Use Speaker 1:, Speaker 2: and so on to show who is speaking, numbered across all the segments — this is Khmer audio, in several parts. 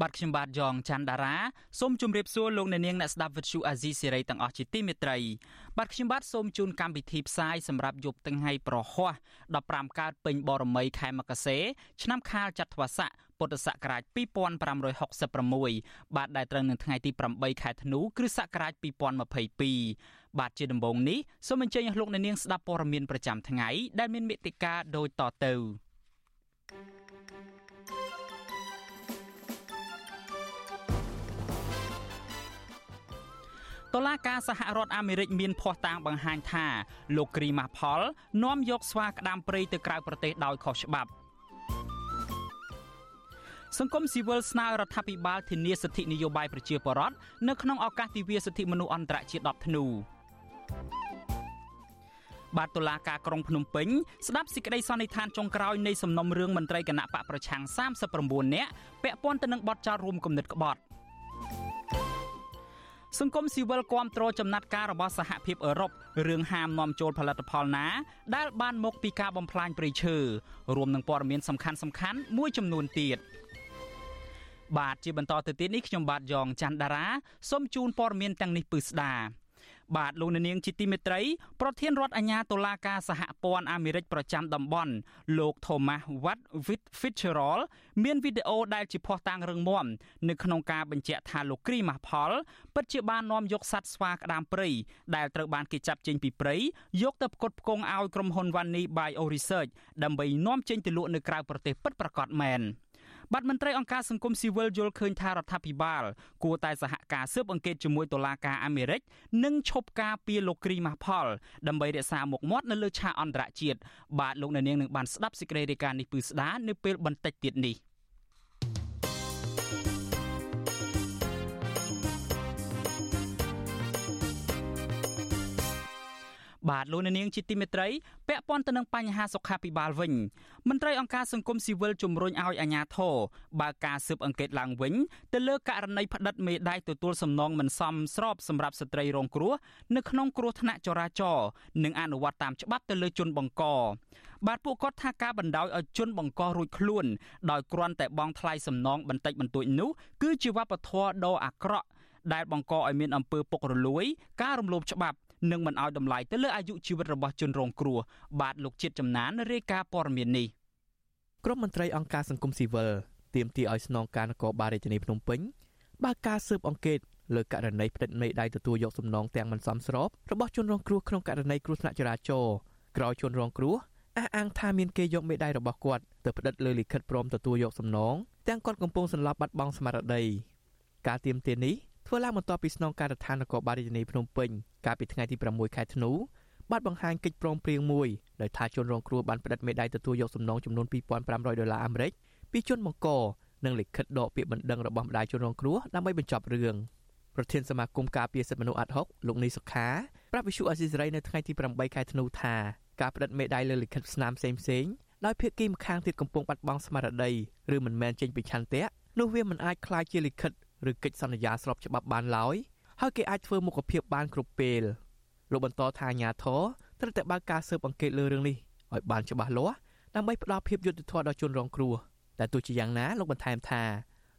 Speaker 1: បាទខ្ញុំបាទយ៉ងច័ន្ទដារាសូមជម្រាបសួរលោកអ្នកនាងអ្នកស្ដាប់វិទ្យុអាស៊ីសេរីទាំងអស់ជាទីមេត្រីបាទខ្ញុំបាទសូមជូនកម្មវិធីផ្សាយសម្រាប់យប់ថ្ងៃប្រហ័ស15កើតពេញបរមីខែមករាឆ្នាំខាលចត្វាស័កពុទ្ធសករាជ2566បាទដែលត្រូវនៅថ្ងៃទី8ខែធ្នូគ្រិស្តសករាជ2022បាទជាដំបូងនេះសូមអញ្ជើញអស់លោកអ្នកនាងស្ដាប់ព័ត៌មានប្រចាំថ្ងៃដែលមានមេតិការដូចតទៅ thank you តុលាការសហរដ្ឋអាមេរិកមានភ័ស្តុតាងបង្ហាញថាលោកគ្រីម៉ាស់ផលនាំយកស្វាក្តាមព្រៃទៅក្រៅប្រទេសដោយខុសច្បាប់សង្គមស៊ីវិលស្នើរដ្ឋាភិបាលធានាសិទ្ធិនយោបាយប្រជាពលរដ្ឋនៅក្នុងឱកាសទិវាសិទ្ធិមនុស្សអន្តរជាតិ10ធ្នូបាទតុលាការក្រុងភ្នំពេញស្ដាប់សេចក្តីសន្និដ្ឋានចុងក្រោយនៃសំណុំរឿងមន្ត្រីគណៈបកប្រឆាំង39នាក់ពាក់ព័ន្ធទៅនឹងបទចោទរួមគំនិតក្បត់ សង្គមស៊ីវិលគាំទ្រចំណាត់ការរបស់សហភាពអឺរ៉ុបរឿងហាមនាំចូលផលិតផលណាដែលបានមកពីការបំផ្លាញព្រៃឈើរួមនឹងព័ត៌មានសំខាន់សំខាន់មួយចំនួនទៀតបាទជាបន្តទៅទៀតនេះខ្ញុំបាទយ៉ងច័ន្ទដារាសូមជូនព័ត៌មានទាំងនេះពឺស្ដា បាទលោកនាងជាទីមេត្រីប្រធានរដ្ឋអាជ្ញាតុលាការសហព័ន្ធអាមេរិកប្រចាំតំបន់លោក Thomas Watt Fitzgerald មានវីដេអូដែលជាភស្តុតាងរឹងមាំនៅក្នុងការបញ្ជាក់ថាលោកគ្រីម៉ាស់ផលពិតជាបាននាំយកសត្វស្វាក្តាមព្រៃដែលត្រូវបានគេចាប់ចេញពីព្រៃយកទៅផ្គត់ផ្គង់ឲ្យក្រុមហ៊ុន Vanni Bio Research ដើម្បីនាំចេញទៅលក់នៅក្រៅប្រទេសពិតប្រាកដមែន។ បាទមន្ត្រីអង្គការសង្គមស៊ីវិលយល់ឃើញថារដ្ឋាភិបាល គួរតែសហការស៊ើបអង្កេតជាមួយតុលាការអាមេរិកនិងឈប់ការពីលោកគ្រីម៉ាស់ផលដើម្បីរក្សាមុខមាត់នៅលើឆាកអន្តរជាតិបាទលោកអ្នកនាងនឹងបានស្ដាប់សេចក្តីរាយការណ៍នេះពឺស្ដានៅពេលបន្តិចទៀតនេះ បាទលោកនាងជាទីមេត្រីពាក់ព័ន្ធទៅនឹងបញ្ហាសុខាភិបាលវិញមន្ត្រីអង្គការសង្គមស៊ីវិលជំរុញឲ្យអាជ្ញាធរបើកការស៊ើបអង្កេតឡើងវិញទៅលើករណីផ្តិតមេដៃទទួលសំណងមិនសមស្របសម្រាប់ស្ត្រីរងគ្រោះនៅក្នុងគ្រោះថ្នាក់ចរាចរណ៍និងអនុវត្តតាមច្បាប់ទៅលើជនបង្កបាទពួកគាត់ថាការបណ្ដោយឲ្យជនបង្ករួចខ្លួនដោយគ្រាន់តែបង់ថ្លៃសំណងបន្តិចបន្តួចនោះគឺជាវប្បធម៌ដ៏អាក្រក់ដែលបង្កឲ្យមានអំពើពុករលួយ ការរំលោភច្បាប់ និងមិនឲ្យតម្លៃទៅលើអាយុជីវិតរបស់ជនរងគ្រោះបាទលោកជាតិចំណានរាយការណ៍ព័ត៌មាននេះ
Speaker 2: ក្រុមមន្ត្រីអង្គការសង្គមស៊ីវិលទាមទារឲ្យស្នងការនគរបាលរាជធានីភ្នំពេញបើកការស៊ើបអង្កេតលើករណីផ្តិតមេដៃទទួលយកសំណងទាំងមិនសមស្របរបស់ជនរងគ្រោះក្នុងករណីគ្រោះថ្នាក់ចរាចរណ៍ក្រោយជនរងគ្រោះអះអាងថាមានគេយកមេដៃរបស់គាត់ទៅផ្តិតលើលិខិតព្រមទទួលយកសំណងទាំងគាត់កំពុងសន្លប់បាត់បង់ស្មារតីការទៀមទានេះ ធ្វើឡើងបន្ទាប់ពីស្នងការដ្ឋាននគរបាលរាជធានីភ្នំពេញកាលពីថ្ងៃទី6ខែធ្នូបានបង្ហាញកិច្ចព្រមព្រៀងមួយដោយថាជនរងគ្រោះបានផ្តិតមេដាយទទួលយកសំណងចំនួន2500ដុល្លារអាមេរិកពីជនបង្កនិងលិខិតដកពាក្យបណ្ដឹងរបស់ម្ដាយជនរងគ្រោះដើម្បីបញ្ចប់រឿងប្រធានសមាគមការពារសិទ្ធិមនុស្សអាត់ហុកលោកនីសុខាប្រាប់វិសុអេស៊ីសរ៉ៃនៅថ្ងៃទី8ខែធ្នូថាការផ្តិតមេដាយលើលិខិតស្នាមផ្សេងៗដោយភាគីម្ខាងទៀតកំពុងបាត់បង់ស្មារតីឬមិនមែនចេញពីឆន្ទៈនោះវាមិនអាចក្លាយជាលិខិត ឬកិច្ចសន្យាស្របច្បាប់បានឡើយហើយគេអាចធ្វើមុខភាពបានគ្រប់ពេលលោកបន្តថាអាញាធរត្រូវតែបើកការស៊ើបអង្កេតលើរឿងនេះឲ្យបានច្បាស់លាស់ដើម្បីផ្ដល់ភាពយុត្តិធម៌ដល់ជនរងគ្រោះតែទោះជាយ៉ាងណាលោកបន្ថែមថា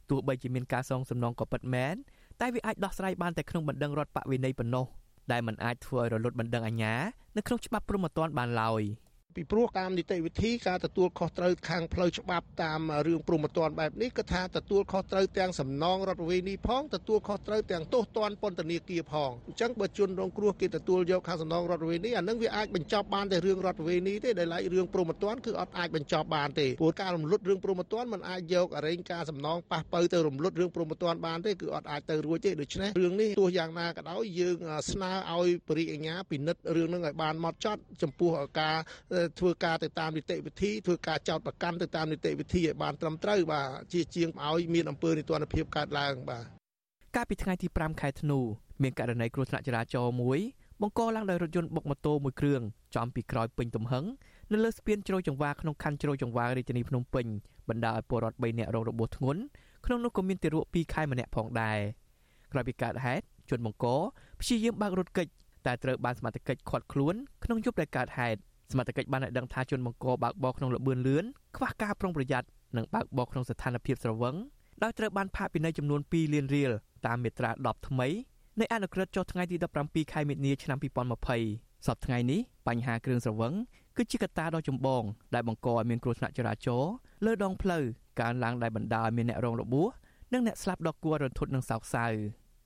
Speaker 2: ទោះបីជាមានការសងសំណងក៏ពិតមែនតែវាអាចដោះស្រាយបានតែក្នុងបណ្ដឹងរដ្ឋបវេណីប៉ុណ្ណោះដែលมันអាចធ្វើឲ្យរលត់បណ្ដឹងអាញានៅក្នុងច្បាប់ព្រហ្មទណ្ឌបានឡើយ។
Speaker 3: ពីព្រោះតាមនីតិវិធីការទទួលខុសត្រូវខាងផ្លូវច្បាប់តាមរឿងព្រហ្មទណ្ឌបែបនេះគឺថាទទួលខុសត្រូវទាំងសំណងរដ្ឋវិនីផងទទួលខុសត្រូវទាំងទោសទណ្ឌពន្ធនាគារផងអញ្ចឹងបើជនរងគ្រោះគេទទួលយកខាងសំណងរដ្ឋវិនីអានឹងវាអាចបញ្ចប់បានតែរឿងរដ្ឋវិនីទេដែលឡែករឿងព្រហ្មទណ្ឌគឺអត់អាចបញ្ចប់បានទេព្រោះការរំលត់រឿងព្រហ្មទណ្ឌมันអាចយកអរិញការសំណងប៉ះបើទៅរំលត់រឿងព្រហ្មទណ្ឌបានទេគឺអត់អាចទៅរួចទេដូច្នេះរឿងនេះទោះយ៉ាងណាក៏ដោយយើងស្នើឲ្យបរិយាញ្ញាពិនិត្យរឿងនឹងឲ្យបានម៉ត់ចត់ចំពោះការធ្វើការទៅតាមនីតិវិធីធ្វើការចោតប្រកាន់ទៅតាមនីតិវិធីឲ្យបានត្រឹមត្រូវបាទជាជាងឲ្យមានអំពើនីតិរដ្ឋភាពកើតឡើងបាទ
Speaker 2: កាលពីថ្ងៃទី5ខែធ្នូមានករណីគ្រោះថ្នាក់ចរាចរណ៍មួយបង្កឡើងដោយរថយន្តបុកម៉ូតូមួយគ្រឿងចំពីក្រោយពេញទំហឹងនៅលើស្ពានជ្រោយចង្វាក្នុងខណ្ឌជ្រោយចង្វារាជធានីភ្នំពេញបណ្ដាលឲ្យពលរដ្ឋ3នាក់រងរបួសធ្ងន់ក្នុងនោះក៏មានទារក2ខែម្នាក់ផងដែរក្រោយពីកើតហេតុជនបង្កព្យាយាមបើករថកិច្ចតែត្រូវបានសមត្ថកិច្ចឃាត់ខ្លួនក្នុងយប់ដែលកើតហេតុ សមត្ថកិច្ចបានឲ្យដឹងថាជនបង្កបើកបរក្នុងលបឿនលឿនខ្វះការប្រុងប្រយ័ត្ននិងបើកបរក្នុងស្ថានភាពស្រវឹងដោយត្រូវបានផាកពិន័យចំនួន2លានរៀលតាមមាត្រា10ថ្មីនៃអនុក្រឹត្យចុះថ្ងៃទី17ខែមិនិនាឆ្នាំ2020សប្តាហ៍ថ្ងៃនេះបញ្ហាគ្រឿងស្រវឹងគឺជាកត្តាដ៏ចម្បងដែលបង្កឲ្យមានគ្រោះថ្នាក់ចរាចរណ៍លើដងផ្លូវកើនឡើងដែលបណ្ដាលឲ្យមានអ្នករងរបួសនិងអ្នកស្លាប់ដ៏គួររន្ធត់និងសោកសៅ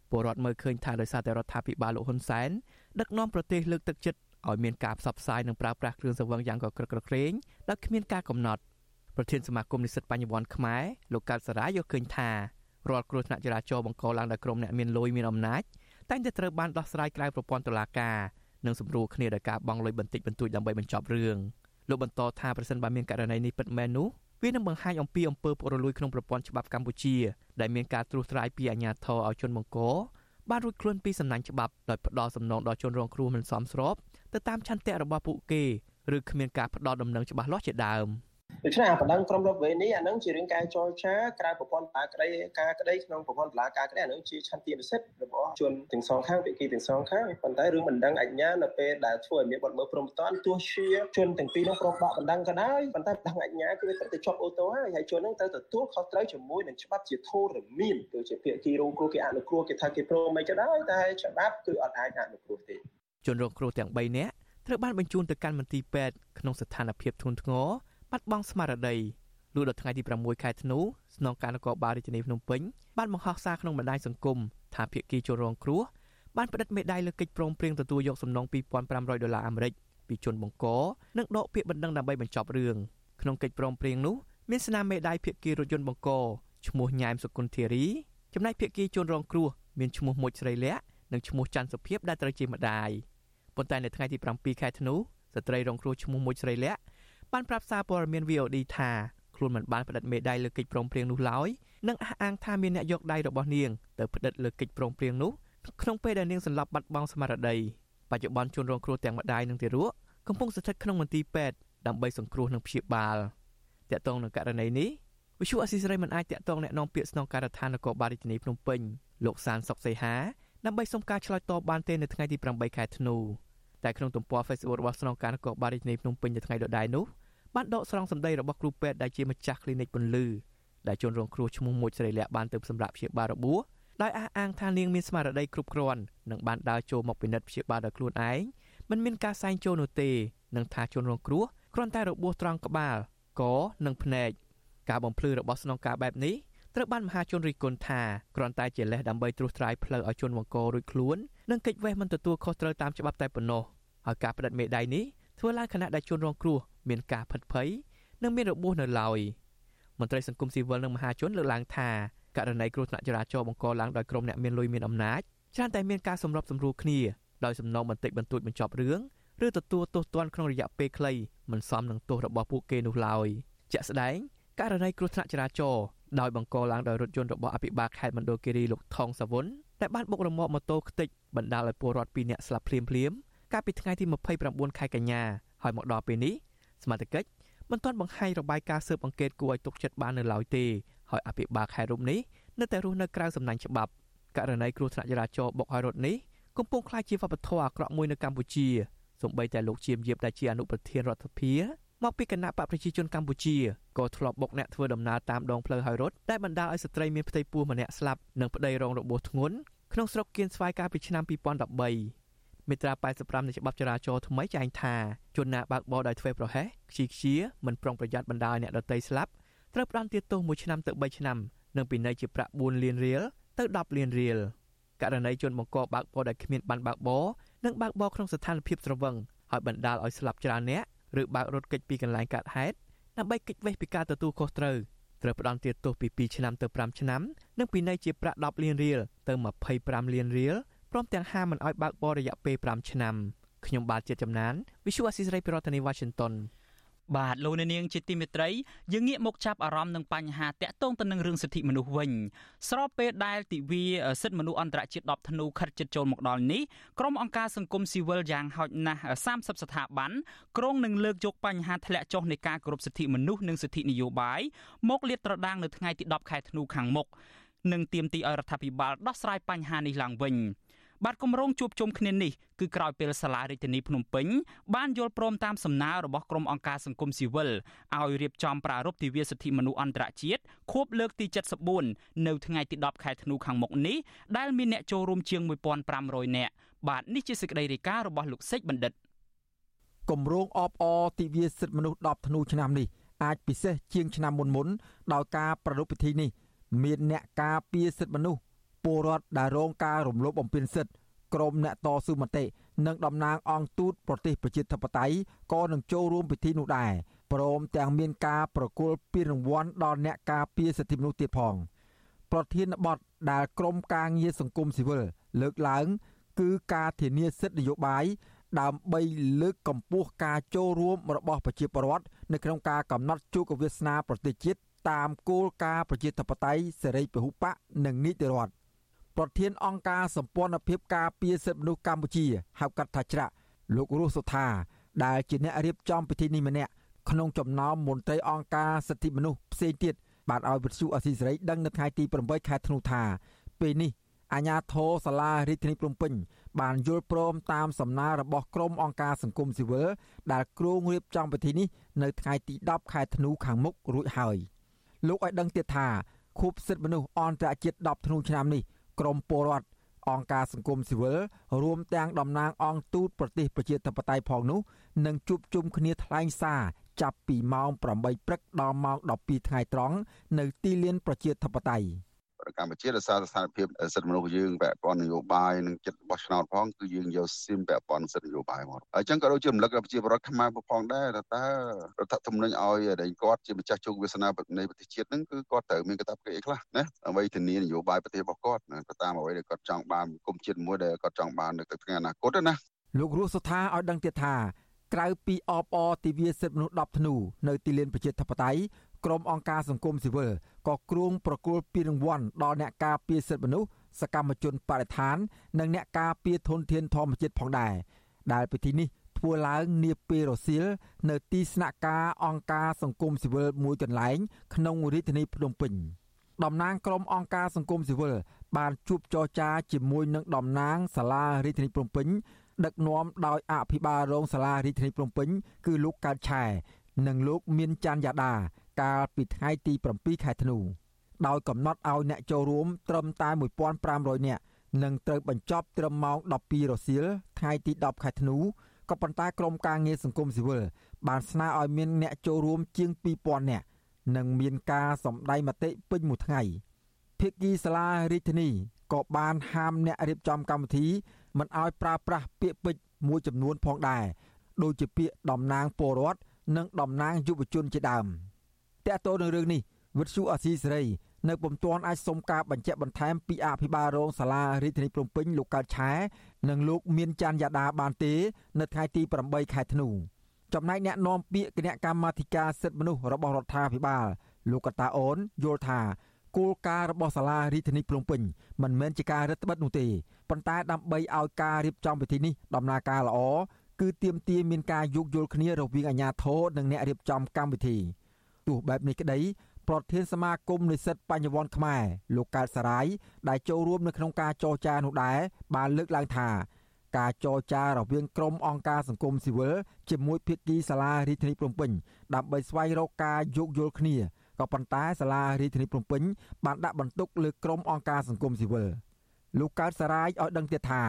Speaker 2: ពលរដ្ឋមើលឃើញថាដោយសារតែរដ្ឋាភិបាលលោកហ៊ុនសែនដឹកនាំប្រទេសលើកទឹកចិត្ត ឲ្យមានការផ្សព្វផ្សាយនិងប្រើប្រាស់គ្រឿងស្រវឹងយ៉ាងកក្រឹកក្រក្រែងដោយគ្មានការកំណត់ប្រធានសមាគមនិស្សិតបញ្ញវន្តខ្មែរលោកកើតសារាយល់ឃើញថារាល់គ្រោះថ្នាក់ចរាចរណ៍បង្កឡើងដោយក្រុមអ្នកមានលុយមានអំណាចតែងតែត្រូវបានដោះស្រាយក្រៅប្រព័ន្ធតុលាការនិងសម្រួលគ្នាដោយការបង់លុយបន្តិចបន្តួចដើម្បីបញ្ចប់រឿងលោកបន្តថាប្រសិនបើមានករណីនេះពិតមែននោះវានឹងបង្ហាញអំពីអំពើពុករលួយក្នុងប្រព័ន្ធច្បាប់កម្ពុជាដែលមានការត្រួសត្រាយពីអាជ្ញាធរឲ្យជនបង្កបានរួចខ្លួនពីសំណាញ់ច្បាប់ដោយផ្ដោតសំណងដល់ជនរងគ្រោះមិនសមស្រប ទៅតាមឆន្ទៈរបស់ពួកគេឬគ្មានការផ្ដោតដំណឹងច្បាស់លាស់ជាដើម។
Speaker 4: ដូច្នេះអាបណ្ដឹងក្រុមរដ្ឋវេនេះអានឹងជារឿងការចរចាក្រៅប្រព័ន្ធតាក្តីការក្តីក្នុងប្រព័ន្ធតុលាការក្តីអានឹងជាឆន្ទៈនិស្សិតរបស់ជនទាំងសងខាងភាគីទាំងសងខាងប៉ុន្តែរឿងបណ្ដឹងអញ្ញានៅពេលដែលធ្វើឲ្យមានបទល្មើសព្រមតាន់ទោះជាជនទាំងពីរនោះប្រកបបណ្ដឹងក៏ដោយប៉ុន្តែបណ្ដឹងអញ្ញាគឺវាត្រូវតែជាប់អូតូហើយហើយជននឹងត្រូវទទួលខុសត្រូវជាមួយនឹងច្បាប់ជាធរមានគឺជាភាគីរងគ្រោះគេអនុគ្រោះគេថាគេព្រមមិនក៏ដោយតែច្បាប់គឺអត់អាចអនុគ្រោះទេ
Speaker 2: ជនរងគ្រោះទាំង3នាក់ត្រូវបានបញ្ជូនទៅកាន់មន្ទីរពេទ្យក្នុងស្ថានភាពធ្ងន់ធ្ងរបាត់បង់ស្មារតីលុះដល់ថ្ងៃទី6ខែធ្នូស្នងការនគរបាលរាជធានីភ្នំពេញបានបង្ហោះសារក្នុងបណ្ដាញសង្គមថាភាគីជនរងគ្រោះបានផ្តិតមេដាយលើកិច្ចព្រមព្រៀងទទួលយកសំណង2500ដុល្លារអាមេរិកពីជនបង្កនិងដកពាក្យបណ្ដឹងដើម្បីបញ្ចប់រឿងក្នុងកិច្ចព្រមព្រៀងនោះមានស្នាមមេដាយភាគីរថយន្តបង្កឈ្មោះញ៉ែមសុគន្ធារីចំណែកភាគីជនរងគ្រោះមានឈ្មោះមុជស្រីលក្ខនិងឈ្មោះច័ន្ទសុភាពដែលត្រូវជាម្ដាយ ប៉ុន្តែនៅថ្ងៃទី7ខែធ្នូស្ត្រីរងគ្រោះឈ្មោះមុជស្រីលក្ខបានប្រាប់សារព័ត៌មាន VOD ថាខ្លួនមិនបានផ្តិតមេដាយលើកិច្ចព្រមព្រៀងនោះឡើយនិងអះអាងថាមានអ្នកយកដៃរបស់នាងទៅផ្តិតលើកិច្ចព្រមព្រៀងនោះក្នុងពេលដែលនាងសន្លប់បាត់បង់ស្មារតីបច្ចុប្បន្នជនរងគ្រោះទាំងម្ដាយនិងទារកកំពុងស្ថិតក្នុងមន្ទីរពេទ្យដើម្បីសង្គ្រោះនិងព្យាបាលតាក់ទងនឹងករណីនេះវិសុអស៊ីសេរីមិនអាចតាក់ទងแนะនាំពាក្យស្នងការដ្ឋាននគរបាលរាជធានីភ្នំពេញលោកសានសុកសីហា ដើម្បីសុំការឆ្លើយតបបានទេនៅថ្ងៃទី8ខែធ្នូតែក្នុងទំព័រ Facebook របស់ស្នងការនគរបាលរាជធានីភ្នំពេញនៅថ្ងៃដដែលនោះបានដកស្រង់សម្ដីរបស់គ្រូពេទ្យដែលជាម្ចាស់ clinic ពន្លឺដែលជនរងគ្រោះឈ្មោះមួយស្រីលក្ខបានទៅសម្រាប់ព្យាបាលរបួសដោយអះអាងថានាងមានស្មារតីគ្រប់គ្រាន់និងបានដើរចូលមកពិនិត្យព្យាបាលដោយខ្លួនឯងមិនមានការសែងចូលនោះទេនិងថាជនរងគ្រោះគ្រាន់តែរបួសត្រង់ក្បាលកនិងភ្នែកការបំភ្លឺរបស់ស្នងការបែបនេះ ត្រូវបានមហាជនរិះគន់ថាគ្រាន់តែជាលេសដើម្បីត្រួសត្រាយផ្លូវឲ្យជនវង្ករួចខ្លួននិងកិច្ចវេះមិនទទួលខុសត្រូវតាមច្បាប់តែប៉ុណ្ណោះហើយការផ្តិតមេដៃនេះធ្វើឡើងខណៈដែលជនរងគ្រោះមានការផិតភ័យនិងមានរបួសនៅឡើយមន្ត្រីសង្គមស៊ីវិលនិងមហាជនលើកឡើងថាករណីគ្រោះថ្នាក់ចរាចរណ៍បង្កឡើងដោយក្រុមអ្នកមានលុយមានអំណាចច្រើនតែមានការសម្របសម្រួលគ្នាដោយសំណងបន្តិចបន្តួចបញ្ចប់រឿងឬទទួលទោសទណ្ឌក្នុងរយៈពេលខ្លីមិនសមនឹងទោសរបស់ពួកគេនោះឡើយជាក់ស្ដែងករណីគ្រោះថ្នាក់ចរាចរណ៍ ដោយបង្កឡើងដោយរថយន្តរបស់អភិបាលខេត្តមណ្ឌលគិរីលោកថងសាវុនដែលបានបុករមាក់ម៉ូតូខ្ទេចបណ្ដាលឲ្យពលរដ្ឋ2នាក់ស្លាប់ភ្លាមៗកាលពីថ្ងៃទី29ខែកញ្ញាហើយមកដល់ពេលនេះសមាជិកមិនទាន់បង្ហាញរបាយការណ៍ស៊ើបអង្កេតគួរឲ្យទុកចិត្តបាននៅឡើយទេហើយអភិបាលខេត្តរូបនេះនៅតែរស់នៅក្រៅសំណាញ់ច្បាប់ករណីគ្រោះថ្នាក់ចរាចរណ៍បុកឲ្យរថនេះកំពុងក្លាយជាវប្បធម៌អាក្រក់មួយនៅកម្ពុជាសូម្បីតែលោកជាមយាបដែលជាអនុប្រធានរដ្ឋាភិបាល មកពីគណៈបកប្រជាជនកម្ពុជាក៏ធ្លាប់បុកអ្នកធ្វើដំណើរតាមដងផ្លូវហើយរត់ដែលបណ្ដាលឲ្យស្ត្រីមានផ្ទៃពោះម្នាក់ស្លាប់និងប្តីរងរបួសធ្ងន់ក្នុងស្រុកគៀនស្វាយកាលពីឆ្នាំ2013មាត្រា85នៃច្បាប់ចរាចរណ៍ថ្មីចែងថាជនណាបើកបរដោយធ្វេសប្រហែសខ្ជិលខ្ជាមិនប្រុងប្រយ័ត្នបណ្ដាលឲ្យអ្នកដទៃស្លាប់ត្រូវផ្តន្ទាទោស1ឆ្នាំទៅ3ឆ្នាំនិងពិន័យជាប្រាក់4លានរៀលទៅ10លានរៀលករណីជនបង្កបើកបរដែលគ្មានបានបើកបរនិងបើកបរក្នុងស្ថានភាពស្រវឹងហើយបណ្ដាលឲ្យស្លាប់ច្រើនអ្នក ឬបើករថគេចពីកន្លែងកើតហេតុដើម្បីគេចវេះពីការទទួលខុសត្រូវត្រូវផ្តន្ទាទោសពី2ឆ្នាំទៅ5ឆ្នាំនិងពិន័យជាប្រាក់10លានរៀលទៅ25លានរៀលព្រមទាំងហាមមិនឲ្យបើកបររយៈពេល5ឆ្នាំខ្ញុំបាទជាចំណាន Visual Assisray ពីរដ្ឋធានី Washington
Speaker 1: បាទលោកនាងជាទីមេត្រីយើងងាកមកចាប់អារម្មណ៍នឹងបញ្ហាតាក់ទងទៅនឹងរឿងសិទ្ធិមនុស្សវិញស្របពេលដែលទិវាសិទ្ធិមនុស្សអន្តរជាតិ10ធ្នូខិតជិតចូលមកដល់នេះក្រុមអង្គការសង្គមស៊ីវិលយ៉ាងហោចណាស់30ស្ថាប័នក្រុងនឹងលើកយកបញ្ហាធ្លាក់ចុះនៃការគោរពសិទ្ធិមនុស្សនិងសិទ្ធិនយោបាយមកលាតត្រដាងនៅថ្ងៃទី10ខែធ្នូខាងមុខនិងទាមទារឲ្យរដ្ឋាភិបាលដោះស្រាយបញ្ហានេះឡើងវិញ។ បាទគម្រោងជួបជុំគ្នានេះគឺក្រោយពេលសាលារាជធានីភ្នំពេញបានយល់ព្រមតាមសំណើរបស់ក្រុមអង្គការសង្គមស៊ីវិលឲ្យរៀបចំប្រារព្ធទិវាសិទ្ធិមនុស្សអន្តរជាតិខួបលើកទី74នៅថ្ងៃទី10ខែធ្នូខាងមុខនេះដែលមានអ្នកចូលរួមជាង1500នាក់បាទនេះជាសេចក្តីរាយការណ៍របស់លោកសេចបណ្ឌិត
Speaker 5: គម្រោងអបអរទិវាសិទ្ធិមនុស្ស10ធ្នូឆ្នាំនេះអាចពិសេសជាងឆ្នាំមុនមុនដោយការប្រារព្ធពិធីនេះមានអ្នកការពារសិទ្ធិមនុស្ស ពលរដ្ឋដែលរងការរំលោភបំពានសិទ្ធិក្រមអ្នកតស៊ូមតិនិងតំណាងអង្គទូតប្រទេសប្រជាធិបតេយ្យក៏នឹងចូលរួមពិធីនោះដែរព្រមទាំងមានការប្រគល់ពានរង្វាន់ដល់អ្នកការពារសិទ្ធិមនុស្សទៀតផង ប្រធានបទដែលក្រមការងារសង្គមស៊ីវិលលើកឡើង គឺការធានាសិទ្ធិនយោបាយដើម្បីលើកកម្ពស់ការចូលរួមរបស់ប្រជាពលរដ្ឋនៅក្នុងការកំណត់ជោគវាសនាប្រទេសជាតិតាមគោលការណ៍ប្រជាធិបតេយ្យសេរីពហុបកនិងនីតិរដ្ឋ ប្រធានអង្គការសម្ព័ន្ធភាពការពារសិទ្ធិមនុស្សកម្ពុជាហៅកាត់ថាច្រាក់លោករស់សុថាដែលជាអ្នករៀបចំពិធីនេះម្នាក់ក្នុងចំណោមមន្ត្រីអង្គការសិទ្ធិមនុស្សផ្សេងទៀតបានឲ្យវិទ្យុអស៊ីសេរីដឹងនៅថ្ងៃទី8ខែធ្នូថាពេលនេះអាញាធរសាលារាជធានីភ្នំពេញបានយល់ព្រមតាមសំណើរបស់ក្រុមអង្គការសង្គមស៊ីវិលដែលគ្រោងរៀបចំពិធីនេះនៅថ្ងៃទី10ខែធ្នូខាងមុខរួចហើយលោកឲ្យដឹងទៀតថាខួបសិទ្ធិមនុស្សអន្តរជាតិ10ធ្នូឆ្នាំនេះ ក្រមពលរដ្ឋអង្គការសង្គមស៊ីវិលរួមទាំងតំណាងអង្គទូតប្រទេសប្រជាធិបតេយ្យផងនោះនឹងជួបជុំគ្នាថ្លែងសារចាប់ពីម៉ោង8ព្រឹកដល់ម៉ោង12ថ្ងៃត្រង់នៅទីលានប្រជាធិបតេយ្យ
Speaker 6: កម្ពុជាដោយសារស្ថានភាពសិទ្ធិមនុស្សយើងពាក់ព័ន្ធនយោបាយនិងចិត្តបោះឆ្នោតផងគឺយើងយកសៀមពាក់ព័ន្ធសិទ្ធិនយោបាយមកហើយចឹងក៏ដូចជារំលឹកដល់ប្រជាពលរដ្ឋខ្មែរផងដែរថាតើរដ្ឋធម្មនុញ្ញឲ្យដែលគាត់ជាម្ចាស់ជោគវាសនានៃប្រទេសជាតិហ្នឹងគឺគាត់ត្រូវមានកាតព្វកិច្ចអីខ្លះណាដើម្បីធានានយោបាយប្រទេសរបស់គាត់ទៅតាមអ្វីដែលគាត់ចង់បានគុំជាតិមួយដែលគាត់ចង់បាននៅថ្ងៃអនាគតណា
Speaker 5: លោករស់សុថាឲ្យដឹងទៀតថាក្រៅពីអបអទិវាសិទ្ធិមនុស្ស10ធ្នូនៅទីលានប្រជាធិបតេយ្យ ក្រុមអង្គការសង្គមស៊ីវិលក៏គ្រងប្រគល់ពានរង្វាន់ដល់អ្នកការពារសិទ្ធិមនុស្សសកម្មជនបរិស្ថាន និងអ្នកការពារធនធានធម្មជាតិផងដែរដែលពិធីនេះធ្វើឡើងនាពេលរសៀលនៅទីស្នាក់ការអង្គការសង្គមស៊ីវិលមួយកន្លែងក្នុងរាជធានីភ្នំពេញតំណាងក្រុមអង្គការសង្គមស៊ីវិលបានជួបចរចាជាមួយនឹងតំណាងសាលារាជធានីភ្នំពេញដឹកនាំដោយអភិបាលរងសាលារាជធានីភ្នំពេញគឺលោកកើតឆែនិងលោកមានច័ន្ទយ៉ាដា កាលពីថ្ងៃទី7ខែធ្នូដោយកំណត់ឲ្យអ្នកចូលរួមត្រឹមតែ1500នាក់និងត្រូវបញ្ចប់ត្រឹមម៉ោង12រសៀលថ្ងៃទី10ខែធ្នូក៏ប៉ុន្តែក្រមការងារសង្គមស៊ីវិលបានស្នើឲ្យមានអ្នកចូលរួមជាង2000នាក់និងមានការសម្ដែងមតិពេញមួយថ្ងៃភិក្ខីសាលារាជធានីក៏បានហាមអ្នករៀបចំកម្មវិធីមិនឲ្យប្រើប្រាស់ពាក្យពេចន៍មួយចំនួនផងដែរដូចជាពាក្យតំណាងពលរដ្ឋនិងតំណាងយុវជនជាដើម តើតើនឹងរឿងនេះវិទ្យុអាស៊ីសេរីនៅពុំទាន់អាចសុំការបញ្ជាក់បន្ថែមពីអភិបាលរងសាលារាជធានីភ្នំពេញលោកកើតឆែនិងលោកមានច័ន្ទយ៉ាដាបានទេ នៅថ្ងៃទី8ខែធ្នូចំណែកអ្នកនាំពាក្យគណៈកម្មាធិការសិទ្ធិមនុស្សរបស់រដ្ឋាភិបាលលោកកតាអូនយល់ថាគោលការណ៍របស់សាលារាជធានីភ្នំពេញមិនមែនជាការរឹតបន្តឹងនោះទេប៉ុន្តែដើម្បីឲ្យការរៀបចំពិធីនេះដំណើរការល្អគឺទាមទារមានការយោគយល់គ្នារវាងអាជ្ញាធរនិងអ្នករៀបចំកម្មវិធី ទោះបែបនេះក្តីប្រធានសមាគមនិស្សិតបញ្ញវន្តខ្មែរលោកកើតសារាយដែលចូលរួមនៅក្នុងការចរចានោះដែរបានលើកឡើងថាការចរចារវាងក្រុមអង្គការសង្គមស៊ីវិលជាមួយភាគីសាលារាជធានីភ្នំពេញដើម្បីស្វែងរកការយោគយល់គ្នាក៏ប៉ុន្តែសាលារាជធានីភ្នំពេញបានដាក់បន្ទុកលើក្រុមអង្គការសង្គមស៊ីវិលលោកកើតសារាយឲ្យដឹងទៀតថា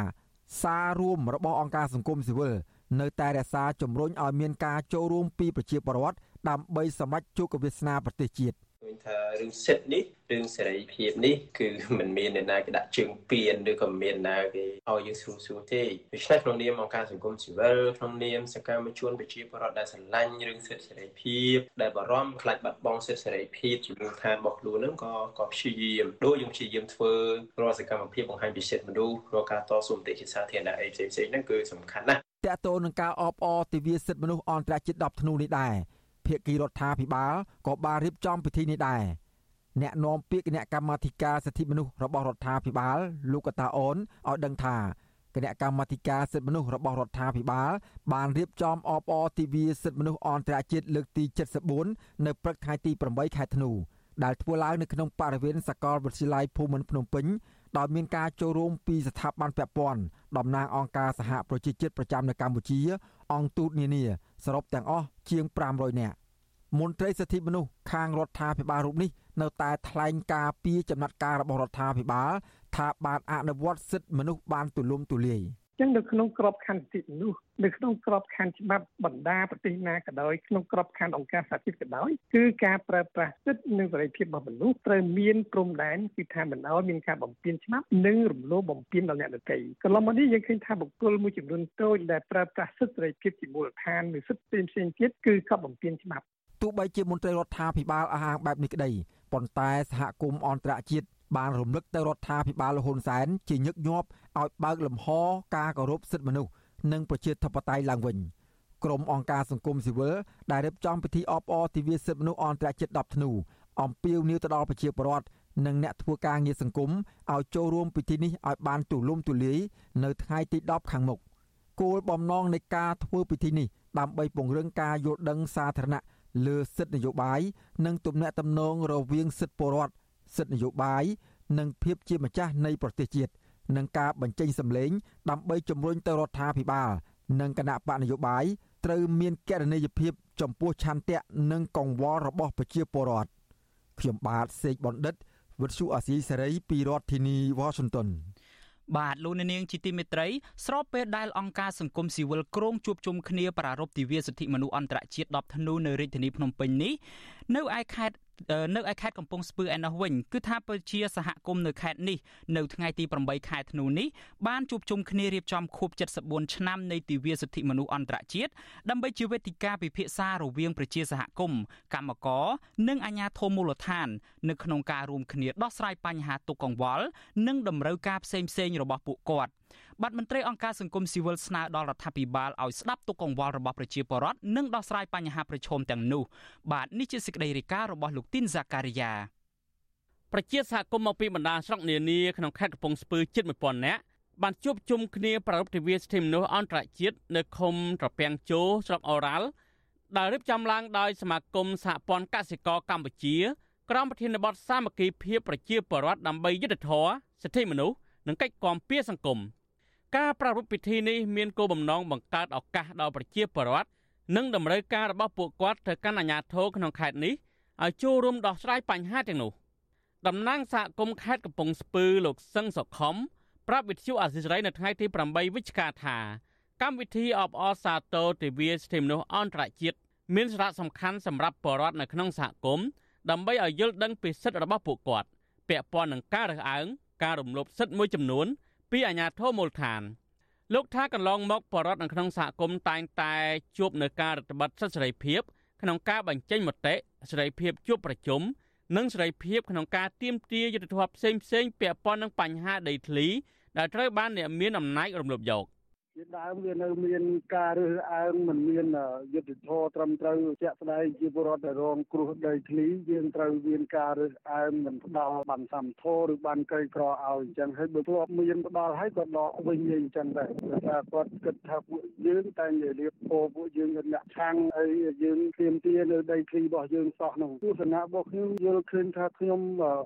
Speaker 5: សាររួមរបស់អង្គការសង្គមស៊ីវិលនៅតែរក្សាជំរុញឲ្យមានការចូលរួមពីប្រជាពលរដ្ឋ ដើម្បីសម្រេចជោគវាសនាប្រទេសជាតិ
Speaker 4: ឃើញថារឿងសិទ្ធិនេះរឿងសេរីភាពនេះគឺមិនមានអ្នកណាគេដាក់ជើងពៀនឬក៏មានណាគេឲ្យយើងស្រួលស្រួលទេដូច្នេះក្នុងនាមអង្គការសង្គមស៊ីវិលក្នុងនាមសកម្មជនប្រជាពលរដ្ឋដែលស្រឡាញ់រឿងសិទ្ធិសេរីភាពដែលបារម្ភខ្លាចបាត់បង់សិទ្ធិសេរីភាពជាមូលដ្ឋានរបស់ខ្លួនហ្នឹងក៏ក៏ព្យាយាមដូចយើងព្យាយាមធ្វើរាល់សកម្មភាពបង្ហាញពីសិទ្ធិមនុស្សរាល់ការតស៊ូមតិជាសាធារណៈអីផ្សេងៗហ្នឹងគឺសំខាន់ណាស់
Speaker 5: តកតូននឹងការអបអរទិវាសិទ្ធិមនុស្សអន្តរជាតិ10ធ្នូនេះដែរ ភាគីរដ្ឋាភិបាលក៏បានរៀបចំពិធីនេះដែរអ្នកនាំពាក្យគណៈកម្មាធិការសិទ្ធិមនុស្សរបស់រដ្ឋាភិបាលលោកកតាអូនឲ្យដឹងថាគណៈកម្មាធិការសិទ្ធិមនុស្សរបស់រដ្ឋាភិបាល បានរៀបចំអបអរទិវាសិទ្ធិមនុស្សអន្តរជាតិលើកទី74នៅព្រឹកថ្ងៃទី8ខែធ្នូដែលធ្វើឡើងនៅក្នុងបរិវេណសាកលវិទ្យាល័យភូមិន្ទភ្នំពេញដោយមានការចូលរួមពីស្ថាប័នពាក់ព័ន្ធតំណាងអង្គការសហប្រជាជាតិប្រចាំនៅកម្ពុជាអង្គទូតនានាសរុបទាំងអស់ជាង500នាក់ មន្ត្រីសិទ្ធិមនុស្សខាងរដ្ឋាភិបាលរូបនេះនៅតែថ្លែងការពីចំណាត់ការរបស់រដ្ឋាភិបាលថាបានអនុវត្តសិទ្ធិមនុស្សបានទូលំទូលាយ
Speaker 7: ចឹងនៅក្នុងក្របខ័ណ្ឌសិទ្ធិមនុស្សនៅក្នុងក្របខ័ណ្ឌច្បាប់បណ្ដាប្រទេសណាក៏ដោយក្នុងក្របខ័ណ្ឌអង្គការសហជីវក៏ដោយគឺការប្រើប្រាស់សិទ្ធិនិងសេរីភាពរបស់មនុស្សត្រូវមានព្រំដែនគឺថាមិនឲ្យមានការបំពានច្បាប់និងរំលោភបំពានដល់អ្នកដទៃកន្លងមកនេះយើងឃើញថាបុគ្គលមួយចំនួនតូចដែលប្រើប្រាស់សិទ្ធិសេរីភាពជាមូលដ្ឋានឬសិទ្ធិផ្សេងៗទៀតគឺកប់បំពានច្បាប់
Speaker 5: ទោះបីជាមន្ត្រីរដ្ឋាភិបាលអះអាងបែបនេះក្តីប៉ុន្តែសហគមន៍អន្តរជាតិបានរំលឹកទៅរដ្ឋាភិបាលលហ៊ុនសែនជាញឹកញាប់ឲ្យបើកលំហការគោរពសិទ្ធិមនុស្សនិងប្រជាធិបតេយ្យឡើងវិញក្រុមអង្គការសង្គមស៊ីវិលដែលរៀបចំពិធីអបអរទិវាសិទ្ធិមនុស្សអន្តរជាតិ10ធ្នូអំពាវនាវទៅដល់ប្រជាពលរដ្ឋនិងអ្នកធ្វើការងារសង្គមឲ្យចូលរួមពិធីនេះឲ្យបានទូលំទូលាយនៅថ្ងៃទី10ខាងមុខគោលបំណងនៃការធ្វើពិធីនេះដើម្បីពង្រឹងការយល់ដឹងសាធារណៈ លើសិទ្ធិនយោបាយនិងទំនាក់ទំនងរវាងសិទ្ធិពលរដ្ឋសិទ្ធិនយោបាយនិងភាពជាម្ចាស់នៃប្រទេសជាតិនិងការបញ្ចេញសម្លេងដើម្បីជំរុញទៅរដ្ឋាភិបាល និងគណៈបកនយោបាយត្រូវមានគណនេយ្យភាពចំពោះឆន្ទៈនិងកង្វល់របស់ប្រជាពលរដ្ឋខ្ញុំបាទសេកបណ្ឌិតវិទ្យុអាស៊ីសេរីពីរដ្ឋធានីវ៉ាស៊ីនតោន
Speaker 1: បាទលោកនាងជាទីមេត្រីស្របពេលដែលអង្គការសង្គមស៊ីវិលក្រុងជួបជុំគ្នាប្រារព្ធទិវាសិទ្ធិមនុស្សអន្តរជាតិ10ធ្នូនៅរាជធានីភ្នំពេញនេះនៅឯខេត្ត នៅឯខេត្តកំពង់ស្ពឺឯណោះវិញគឺថាប្រជាសហគមន៍នៅខេត្តនេះនៅថ្ងៃទី8ខែធ្នូនេះបានជួបជុំគ្នារៀបចំខួប74ឆ្នាំនៃទិវាសិទ្ធិមនុស្សអន្តរជាតិដើម្បីជាវេទិកាពិភាក្សារវាងប្រជាសហគមន៍កម្មករនិងអាជ្ញាធរមូលដ្ឋាន នៅក្នុងការរួមគ្នាដោះស្រាយបញ្ហាទុកកង្វល់និងតម្រូវការផ្សេងៗរបស់ពួកគាត់ បាទមន្ត្រីអង្គការសង្គមស៊ីវិលស្នើដល់រដ្ឋាភិបាលឲ្យស្ដាប់ទុកកង្វល់របស់ប្រជាពលរដ្ឋនិងដោះស្រាយបញ្ហាប្រឈមទាំងនោះបាទនេះជាសេចក្តីរាយការណ៍របស់លោកទីនហ្សាការីយ៉ា
Speaker 8: ប្រជាសហគមន៍មកពីបណ្ដាស្រុកនានាក្នុងខេត្តកំពង់ស្ពឺជិត1000នាក់បានជួបជុំគ្នាប្រារព្ធទិវាសិទ្ធិមនុស្សអន្តរជាតិនៅឃុំត្រពាំងជោស្រុកអូរ៉ាល់ដែលរៀបចំឡើងដោយសមាគមសហព័ន្ធកសិករកម្ពុជាក្រមប្រធានបទសាមគ្គីភាពប្រជាពលរដ្ឋដើម្បីយុត្តិធម៌សិទ្ធិមនុស្សនិងកិច្ចគាំពារសង្គម។ ការប្រារព្ធពិធីនេះមានគោលបំណងបង្កើតឱកាសដល់ប្រជាពលរដ្ឋនិងតម្រូវការរបស់ពួកគាត់ទៅកាន់អាជ្ញាធរក្នុងខេត្តនេះឲ្យចូលរួមដោះស្រាយបញ្ហាទាំងនោះតំណាងសហគមន៍ខេត្តកំពង់ស្ពឺលោកសឹងសុខុមប្រាប់វិទ្យុអាស៊ីសេរីនៅថ្ងៃទី8វិច្ឆិកាថាកម្មវិធីអបអរសាទរទិវាសិទ្ធិមនុស្សអន្តរជាតិមានសារៈសំខាន់សម្រាប់ពលរដ្ឋនៅក្នុងសហគមន៍ដើម្បីឲ្យយល់ដឹងពីសិទ្ធិរបស់ពួកគាត់ពាក់ព័ន្ធនឹងការរើសអើងការរំលោភសិទ្ធិមួយចំនួន ពីអាជ្ញាធរមូលដ្ឋានលោកថាកន្លងមកបរដ្ឋនៅក្នុងសហគមន៍តែងតែជួបនៅការរដ្ឋបတ်សិទ្ធិសេរីភាពក្នុងការបញ្ចេញមតិសេរីភាពជួបប្រជុំនិងសេរីភាពក្នុងការទៀមទាយុទ្ធធម៌ផ្សេងផ្សេងពាក់ព័ន្ធនឹងបញ្ហាដីធ្លីដែលត្រូវបានអ្នកមានអំណាចរំលោភយក។
Speaker 7: ជាដើមវានៅមានការរើសអើងមិនមានយុទ្ធធរត្រឹមត្រូវជាក់ស្ដែងជាពលរដ្ឋដែលរងគ្រោះដីធ្លីយើងត្រូវមានការរើសអើងមិនផ្ដល់បានសំធរឬបានក្រីក្រឲ្យអញ្ចឹងហើយបើធ្លាប់មានផ្ដល់ហើយក៏ដកវិញអញ្ចឹងដែរព្រោះថាគាត់គិតថាពួកយើងតែនិយាយលៀបពោពួកយើងគិតអ្នកឆាំងអីយើងទៀមទានៅដីធ្លីរបស់យើងសោះនោះទស្សនៈរបស់ខ្ញុំយល់ឃើញថាខ្ញុំ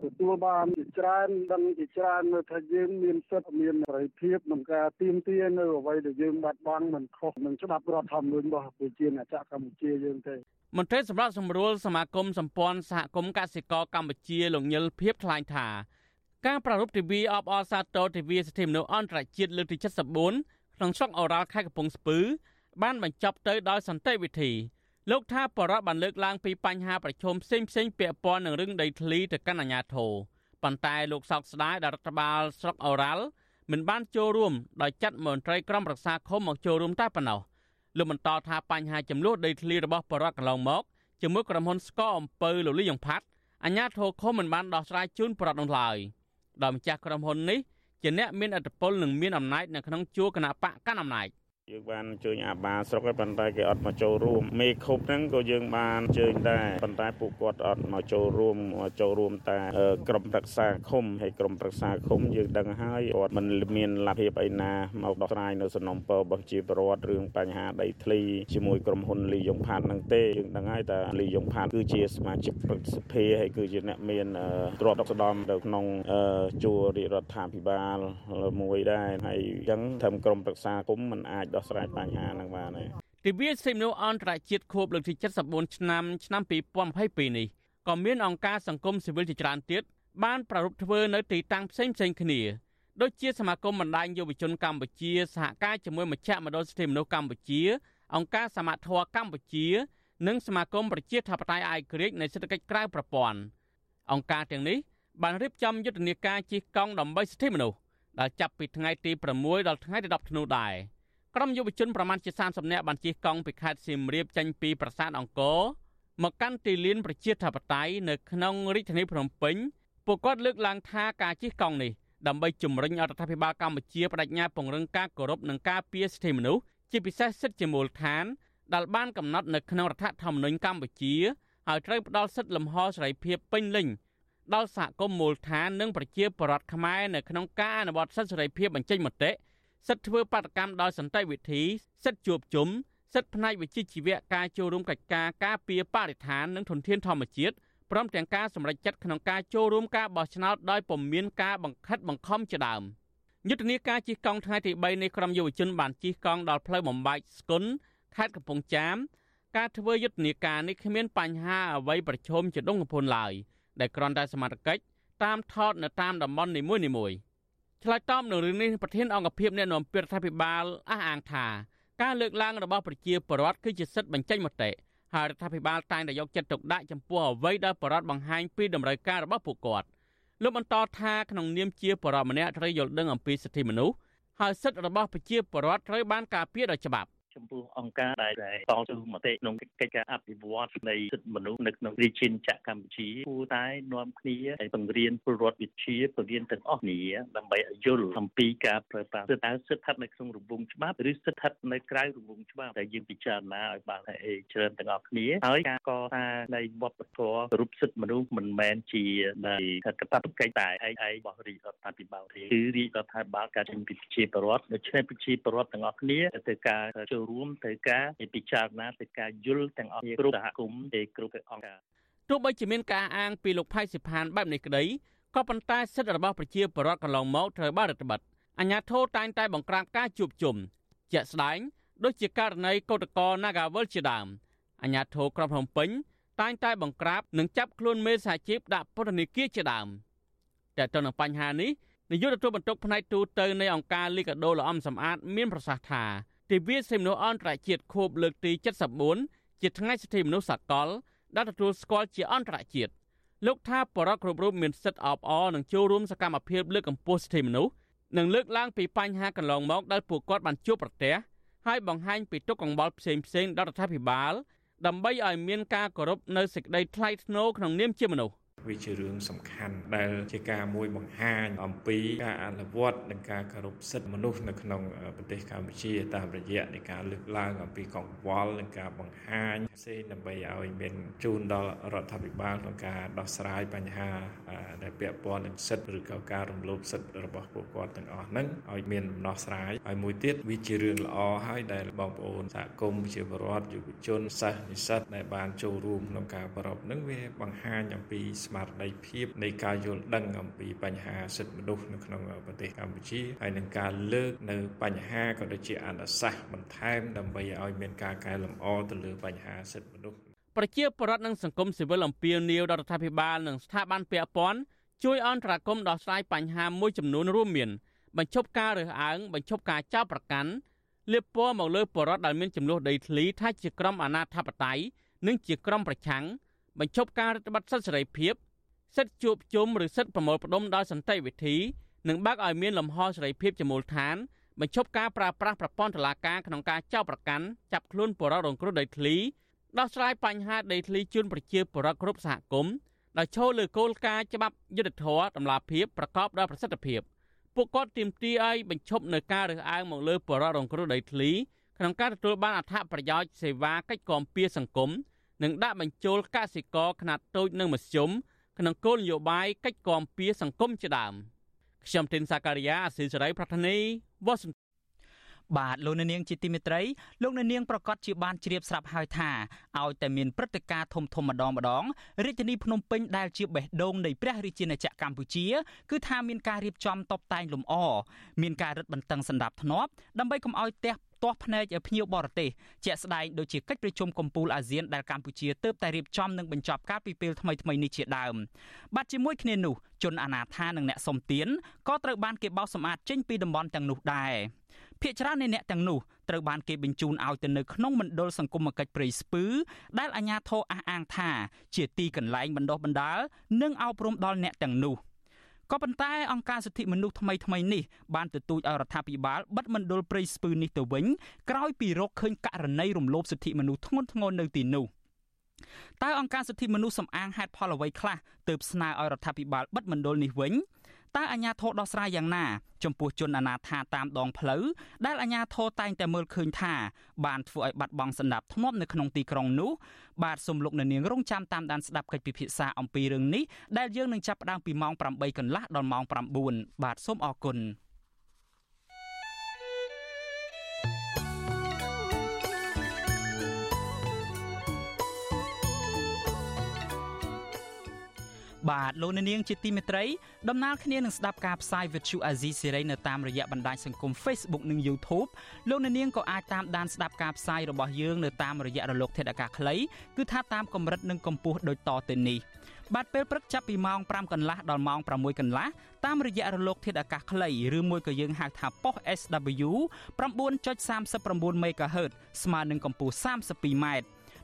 Speaker 7: ទទួលបានជាច្រើនដឹងជាច្រើននៅថាយើងមានសិទ្ធិមានសេរីភាពក្នុងការទៀមទានៅអ្វីដែលយើងបាត់បង់មិនខុសនឹងច្បាប់រដ្ឋធម្មនុញ្ញរបស់ប្រជាណាចក្រកម្ពុជាយើងទេ
Speaker 8: មន្ត្រីសម្រាប់សម្រួលសមាគមសម្ព័ន្ធសហគមន៍កសិករកម្ពុជាលោកញិលភៀបថ្លែងថាការប្រារព្ធទិវាអបអរសាទរទិវាសិទ្ធិមនុស្សអន្តរជាតិលើកទី74ក្នុងស្រុកអូរ៉ាល់ខេត្តកំពង់ស្ពឺបានបញ្ចប់ទៅដោយសន្តិវិធីលោកថាបរដ្ឋបានលើកឡើងពីបញ្ហាប្រឈមផ្សេងផ្សេងពាក់ព័ន្ធនឹងរឿងដីធ្លីទៅកាន់អាជ្ញាធរប៉ុន្តែលោកសោកស្ដាយដែលរដ្ឋបាលស្រុកអូរ៉ាល់ មិនបានចូលរួមដោយចាត់មន្ត្រីក្រុមប្រឹក្សាឃុំមកចូលរួមតែប៉ុណ្ណោះលោកបន្តថាបញ្ហាចំនួនដីធ្លីរបស់បរិវត្តកន្លងមកជាមួយក្រុមហ៊ុនស្កអំពើលលីយ៉ុងផាត់អាជ្ញាធរឃុំមិនបានដោះស្រាយជូនបរិវត្តនោះឡើយដោយម្ចាស់ក្រុមហ៊ុននេះជាអ្នកមានឥទ្ធិពលនិងមានអំណាចនៅក្នុងជួរគណៈបកកណ្ដាលអំណាច
Speaker 9: យើងបានអញ្ជើញអាបាស្រុកហើយប៉ុន្តែគេអត់មកចូលរួមមេខុបហ្នឹងក៏យើងបានអញ្ជើញដែរប៉ុន្តែពួកគាត់អត់មកចូលរួមមកចូលរួមតែក្រុមប្រឹក្សាឃុំហើយក្រុមប្រឹក្សាឃុំយើងដឹងហើយគាត់មិនមានលទ្ធភាពអីណាមកដោះស្រាយនៅសំណុំពររបស់ជាប្រវត្តិរឿងបញ្ហាដីធ្លីជាមួយក្រុមហ៊ុនលីយ៉ុងផាតហ្នឹងទេយើងដឹងហើយតែលីយ៉ុងផាតគឺជាសមាជិកព្រឹទ្ធសភាហើយគឺជាអ្នកមានទ្រព្យស្ដំនៅក្នុងជួររាជរដ្ឋាភិបាលមួយដែរហើយអញ្ចឹងធ្វើក្រុមប្រឹក្សាឃុំមិនអាចដោះស្រាយបញ្ហាហ្នឹងបានទេ
Speaker 8: ទិវាសិទ្ធិមនុស្សអន្តរជាតិខួបលើកទី74ឆ្នាំឆ្នាំ2022នេះក៏មានអង្គការសង្គមស៊ីវិលជាច្រើនទៀតបានប្រារព្ធធ្វើនៅទីតាំងផ្សេងផ្សេងគ្នាដូចជាសមាគមបណ្ដាញយុវជនកម្ពុជាសហការជាមួយមជ្ឈមណ្ឌលសិទ្ធិមនុស្សកម្ពុជា អង្គការសមាធរកម្ពុជា និងសមាគមប្រជាធិបតេយ្យឯករាជ្យនៃសេដ្ឋកិច្ចក្រៅប្រព័ន្ធអង្គការទាំងនេះបានរៀបចំយុទ្ធនាការជិះកង់ដើម្បីសិទ្ធិមនុស្សដែលចាប់ពីថ្ងៃទី6ដល់ថ្ងៃទី10ធ្នូដែរ ក្រុមយុវជនប្រមាណជា30នាក់បានជិះកង់ពីខេត្តសៀមរាបចេញពីប្រាសាទអង្គរមកកាន់ទីលានប្រជាធិបតេយ្យនៅក្នុងរាជធានីភ្នំពេញពួកគាត់លើកឡើងថាការជិះកង់នេះដើម្បីជំរុញរដ្ឋាភិបាលកម្ពុជាបដិញ្ញាពង្រឹងការគោរពនិងការពារសិទ្ធិមនុស្សជាពិសេសសិទ្ធិជាមូលដ្ឋានដែលបានកំណត់នៅក្នុងរដ្ឋធម្មនុញ្ញកម្ពុជាហើយត្រូវផ្ដល់សិទ្ធិលំហសេរីភាពពេញលេញដល់សហគមន៍មូលដ្ឋាននិងប្រជាពលរដ្ឋខ្មែរនៅក្នុងការអនុវត្តសិទ្ធិសេរីភាពបញ្ចេញមតិ សិទ្ធិធ្វើបាតកម្មដោយសន្តិវិធី សិទ្ធិជួបជុំសិទ្ធិផ្នែកវិជ្ជាជីវៈការចូលរួមកិច្ចការការពារបរិស្ថាននិងធនធានធម្មជាតិព្រមទាំងការសម្រេចចិត្តក្នុងការចូលរួមការបោះឆ្នោតដោយពុំមានការបង្ខិតបង្ខំជាដើមយុទ្ធនាការជិះកង់ថ្ងៃទី3នៃក្រុមយុវជនបានជិះកង់ដល់ផ្លូវបំបែកស្គុនខេត្តកំពង់ចាមការធ្វើយុទ្ធនាការនេះគ្មានបញ្ហាអ្វីប្រឈមជាដងកំភួនឡើយដែលគ្រាន់តែសមត្ថកិច្ចតាមថតនៅតាមតំបន់នីមួយៗ ឆ្លើយតបនឹងរឿងនេះប្រធានអង្គភិបអ្នកនាំពាក្យរដ្ឋាភិបាលអះអាងថាការលើកឡើងរបស់ប្រជាពលរដ្ឋគឺជាសិទ្ធិបញ្ចេញមតិហើយរដ្ឋាភិបាលតែងតែយកចិត្តទុកដាក់ចំពោះអ្វីដែលប្រជាពលរដ្ឋបង្ហាញពីតម្រូវការរបស់ពួកគាត់លោកបន្តថាក្នុងនាមជាបរិបម្នាក់ត្រូវយល់ដឹងអំពីសិទ្ធិមនុស្សហើយសិទ្ធិរបស់ប្រជាពលរដ្ឋត្រូវបានការពារដោយច្បាប់
Speaker 10: ចំពោះអង្គការដែលតស៊ូមតិក្នុងកិច្ចការអភិវឌ្ឍនៃសិទ្ធិមនុស្សនៅក្នុងរាជាណាចក្រកម្ពុជាគួរតែនាំគ្នាឲ្យបង្រៀនពលរដ្ឋវិជ្ជាបង្រៀនទាំងអស់គ្នាដើម្បីឲ្យយល់អំពីការប្រើប្រាស់សិទ្ធិតើសិទ្ធិស្ថិតនៅក្នុងរង្វង់ច្បាប់ឬសិទ្ធិស្ថិតនៅក្រៅរង្វង់ច្បាប់តែយើងពិចារណាឲ្យបានច្រើនទាំងអស់គ្នាហើយការកសាងនៃវប្បធម៌រូបសិទ្ធិមនុស្សមិនមែនជានៃកតាបកិច្ចតែឯងឯងរបស់រាជរដ្ឋាភិបាលទេគឺរាជរដ្ឋាភិបាលការជំនាញប្រជាពលរដ្ឋដូច្នេះប្រជាពលរដ្ឋទាំងអស់គ្នាទៅការចូលរួមទៅការពិចារណាទៅការយល់ទាំងអស់គ្រប់សហគមន៍ទេគ្រប់អង្គការ
Speaker 8: ទោះបីជាមានការអាងពីលោកផៃសិផានបែបនេះក្តីក៏ប៉ុន្តែសិទ្ធិរបស់ប្រជាពលរដ្ឋកន្លងមកត្រូវបានរដ្ឋបတ်អាញាធរតែងតែបង្ក្រាបការជួបជុំជាក់ស្ដែងដូចជាករណីកោតកោ Nagawal ជាដើមអាញាធរក្រុងភ្នំពេញតែងតែបង្ក្រាបនិងចាប់ខ្លួនមេសហជីពដាក់ពន្ធនាគារជាដើមតែទៅនឹងបញ្ហានេះនាយកទទួលបន្ទុកផ្នែកទូតទៅនៃអង្គការលីកាដូល្អំសំអាតមានប្រសាសន៍ថា ទិវាសិទ្ធិមនុស្សអន្តរជាតិខួបលើកទី74ជាថ្ងៃសិទ្ធិមនុស្សសកលដែលទទួលស្គាល់ជាអន្តរជាតិលោកថាបរិបទគ្រប់រូបមានសិទ្ធិអបអរនិងចូលរួមសកម្មភាពលើកកម្ពស់សិទ្ធិមនុស្សនិងលើកឡើងពីបញ្ហាកន្លងមកដែលពួកគាត់បានជួបប្រទះហើយបង្ហាញពីទុកកង្វល់ផ្សេងផ្សេងដល់រដ្ឋាភិបាលដើម្បីឲ្យមានការគោរពនៅសេចក្តីថ្លៃថ្នូរក្នុងនាមជាមនុស្ស
Speaker 11: វាជារឿងសំខាន់ដែលជាការមួយបង្ហាញអំពីការអនុវត្តនិងការគោរពសិទ្ធិមនុស្សនៅក្នុងប្រទេសកម្ពុជាតាមរយៈនៃការលើកឡើងអំពីកង្វល់និងការបង្ហាញផ្សេងដើម្បីឲ្យមានជូនដល់រដ្ឋាភិបាលក្នុងការដោះស្រាយបញ្ហាដែលពាក់ព័ន្ធនឹងសិទ្ធិឬក៏ការរំលោភសិទ្ធិរបស់ពួកគាត់ទាំងអស់ហ្នឹងឲ្យមានដំណោះស្រាយហើយមួយទៀតវាជារឿងល្អហើយដែលបងប្អូនសហគមន៍ជាបរដ្ឋយុវជនសិស្សនិស្សិតដែលបានចូលរួមក្នុងការប្រពហ្នឹងវាបង្ហាញអំពីស្មារតីភាពនៃការយល់ដឹងអំពីបញ្ហាសិទ្ធិមនុស្សនៅក្នុងប្រទេសកម្ពុជាហើយនឹងការលើកនៅបញ្ហាក៏ដូចជាអនុសាសន៍បន្ថែមដើម្បីឲ្យមានការកែលម្អទៅលើបញ្ហាសិទ្ធិមនុស្ស
Speaker 8: ប្រជាពលរដ្ឋនិងសង្គមស៊ីវិលអំពាវនាវដល់រដ្ឋាភិបាលនិងស្ថាប័នពាក់ព័ន្ធជួយអន្តរាគមន៍ដោះស្រាយបញ្ហាមួយចំនួនរួមមានបញ្ឈប់ការរើសអើងបញ្ឈប់ការចោទប្រកាន់លាបពណ៌មកលើបរដ្ឋដែលមានចំនួនដីធ្លីថាជាក្រុមអាណាធិបតេយ្យនិងជាក្រុមប្រឆាំងបញ្ឈប់ការរដ្ឋបတ်សិទ្ធិសេរីភាព សិទ្ធិជួបជុំឬសិទ្ធិប្រមូលផ្ដុំដោយសន្តិវិធីនិងបើកឲ្យមានលំហសេរីភាពជាមូលដ្ឋានបញ្ឈប់ការប្រើប្រាស់ប្រព័ន្ធតុលាការក្នុងការចោទប្រកាន់ចាប់ខ្លួនបរិវត្តរងគ្រោះដីធ្លីដោះស្រាយបញ្ហាដីធ្លីជូនប្រជាពលរដ្ឋគ្រប់សហគមន៍ដោយចូលលើគោលការណ៍ច្បាប់យុត្តិធម៌តម្លាភាពប្រកបដោយប្រសិទ្ធភាពពួកគាត់ទាមទារឲ្យបញ្ឈប់នៅការរើសអើងមកលើបរិវត្តរងគ្រោះដីធ្លីក្នុងការទទួលបានអត្ថប្រយោជន៍សេវាកិច្ចគាំពៀសង្គមនិងដាក់បញ្ចូលកសិករខ្នាតតូចនិងមធ្យម ក្នុងគោលនយោបាយកិច្ចគាំពៀសង្គមជាដើមខ្ញុំទីនសាការីយ៉ាអស៊ីសេរីប្រធានីវ៉ាស៊ីន
Speaker 1: បាទលោកនាងជាទីមេត្រីលោកនាងប្រកាសជាបានជ្រាបស្រាប់ហើយថាឲ្យតែមានព្រឹត្តិការណ៍ធំធំម្ដងម្ដងរាជធានីភ្នំពេញដែលជាបេះដូងនៃព្រះរាជាណាចក្រកម្ពុជា គឺថាមានការរៀបចំតបតែងលម្អមានការរឹតបន្តឹងសម្ដាប់ធ្នាប់ដើម្បីកុំឲ្យទះទាស់ភ្នែកឲ្យភ្ញៀវបរទេសជាក់ស្ដែងដូចជាកិច្ចប្រជុំកំពូលអាស៊ានដែលកម្ពុជាទើបតែរៀបចំនិងបញ្ចប់កាលពីពេលថ្មីៗនេះជាដើមបាទជាមួយគ្នានោះជនអាណាថានិងអ្នកសុំទានក៏ត្រូវបានគេបោសសម្អាតចេញពីតំបន់ទាំងនោះដែរភ្នាក់ច្រើននៃអ្នកទាំងនោះត្រូវបានគេបញ្ជូនឲ្យទៅនៅក្នុងមណ្ឌលសង្គមគិច្ចព្រៃស្ពឺដែលអាជ្ញាធរអះអាងថា ជាទីកន្លែងបណ្ដុះបណ្ដាលនិងអប់រំដល់អ្នកទាំងនោះ ក៏ប៉ុន្តែអង្គការសិទ្ធិមនុស្សថ្មីថ្មីនេះបានទទូចឲ្យរដ្ឋាភិបាលបិទមណ្ឌលព្រៃស្ពឺនេះទៅវិញក្រោយពីរកឃើញករណីរំលោភសិទ្ធិមនុស្សធ្ងន់ធ្ងរនៅទីនោះតើអង្គការសិទ្ធិមនុស្សសំអាងហេតុផលអ្វីខ្លះទើបស្នើឲ្យរដ្ឋាភិបាលបិទមណ្ឌលនេះវិញ តើអាជ្ញាធរដោះស្រាយយ៉ាងណា ចំពោះជនអនាថាតាមដងផ្លូវដែលអាជ្ញាធរតែងតែមើលឃើញថាបានធ្វើឲ្យបាត់បង់សន្តិភាពធ្នាប់នៅក្នុងទីក្រុងនោះបាទសូមលោកអ្នកនាងរងចាំតាមដានស្ដាប់កិច្ចពិភាក្សាអំពីរឿងនេះដែលយើងនឹងចាប់ផ្ដើមពីម៉ោង8កន្លះដល់ម៉ោង9បាទសូមអរគុណ បាទលោកនាងជាទីមេត្រីដំណើរគ្នានឹងស្ដាប់ការផ្សាយ Vuthu Azizi Series នៅតាមរយៈបណ្ដាញសង្គម Facebook និង YouTube លោកនាងក៏អាចតាមដានស្ដាប់ការផ្សាយរបស់យើងនៅតាមរយៈរលកធាតុអាកាសខ្លីគឺថាតាមកម្រិតនិងកម្ពស់ដូចតទៅនេះបាទពេលព្រឹកចាប់ពីម៉ោង5កន្លះដល់ម៉ោង6កន្លះតាមរយៈរលកធាតុអាកាសខ្លីឬមួយក៏យើងហៅថាប៉ុស SW 9.39 MHz ស្មើនឹងកម្ពស់ 32m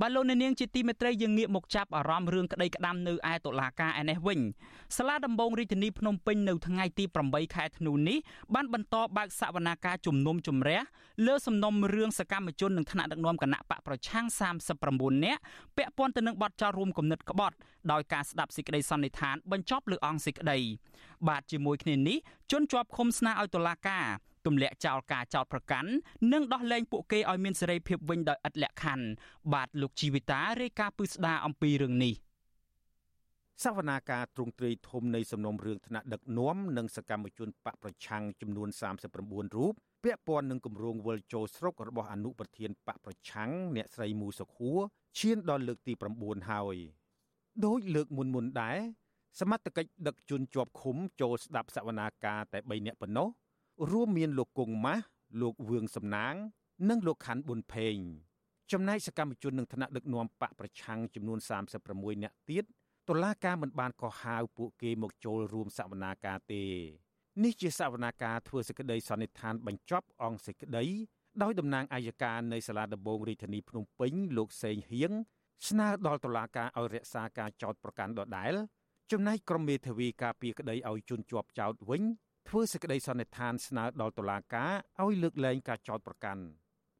Speaker 1: បាទលោកអ្នកនាងជាទីមេត្រីយើងងាកមកចាប់អារម្មណ៍រឿងក្តីក្តាំនៅឯតុលាការឯនេះវិញសាលាដំបងរាជធានីភ្នំពេញនៅថ្ងៃទី8ខែធ្នូនេះបានបន្តបើកសវនាការជំនុំជម្រះលើសំណុំរឿងសកម្មជននិងថ្នាក់ដឹកនាំគណៈបកប្រឆាំង39នាក់ពាក់ព័ន្ធទៅនឹងបទចោទរួមគំនិតក្បត់ដោយការស្ដាប់សេចក្តីសន្និដ្ឋានបញ្ចប់លើអង្គសេចក្តីបាទជាមួយគ្នានេះជនជាប់ឃុំស្នើឲ្យតុលាការ ទម្លាក់ចោលការចោតប្រកាន់និងដោះលែងពួកគេឲ្យមានសេរីភាពវិញដោយឥតលក្ខខណ្ឌបាទលោកជីវិតារាយការណ៍ពឹស្ដារអំពីរឿងនេះ
Speaker 12: សវនាការទ្រង់ទ្រាយធំនៃសំណុំរឿងថ្នាក់ដឹកនាំនិងសកម្មជនបកប្រឆាំងចំនួន39រូបពាក់ព័ន្ធនឹងគម្រោងវិលចូលស្រុករបស់អនុប្រធានបកប្រឆាំងអ្នកស្រីមូសុខួរឈានដល់លើកទី9ហើយដោយលើកមុនមុនដែរសមត្ថកិច្ចដឹកជនជាប់ឃុំចូលស្ដាប់សវនាការតែ3នាក់ប៉ុណ្ណោះ រួមមានលោកគង់ម៉ាស់លោកវឿងសំណាង និងលោកខាន់ប៊ុនផេងចំណែកសកម្មជននឹងថ្នាក់ដឹកនាំបកប្រឆាំងចំនួន36នាក់ទៀតតុលាការមិនបានកោះហៅពួកគេមកចូលរួមសវនាការទេនេះជាសវនាការធ្វើសេចក្តីសន្និដ្ឋានបញ្ចប់អង្គសេចក្តីដោយតំណាងអัยការនៃសាលាដំបងរាជធានីភ្នំពេញលោកសេងហៀងស្នើដល់តុលាការឲ្យរក្សាការចោទប្រកាន់ដដែលចំណែកក្រុមមេធាវីការពារក្តីឲ្យជន់ជាប់ចោទវិញ ធ្វើសេចក្តីសន្និដ្ឋានស្នើដល់តុលាការឲ្យលើកលែងការចោទប្រកាន់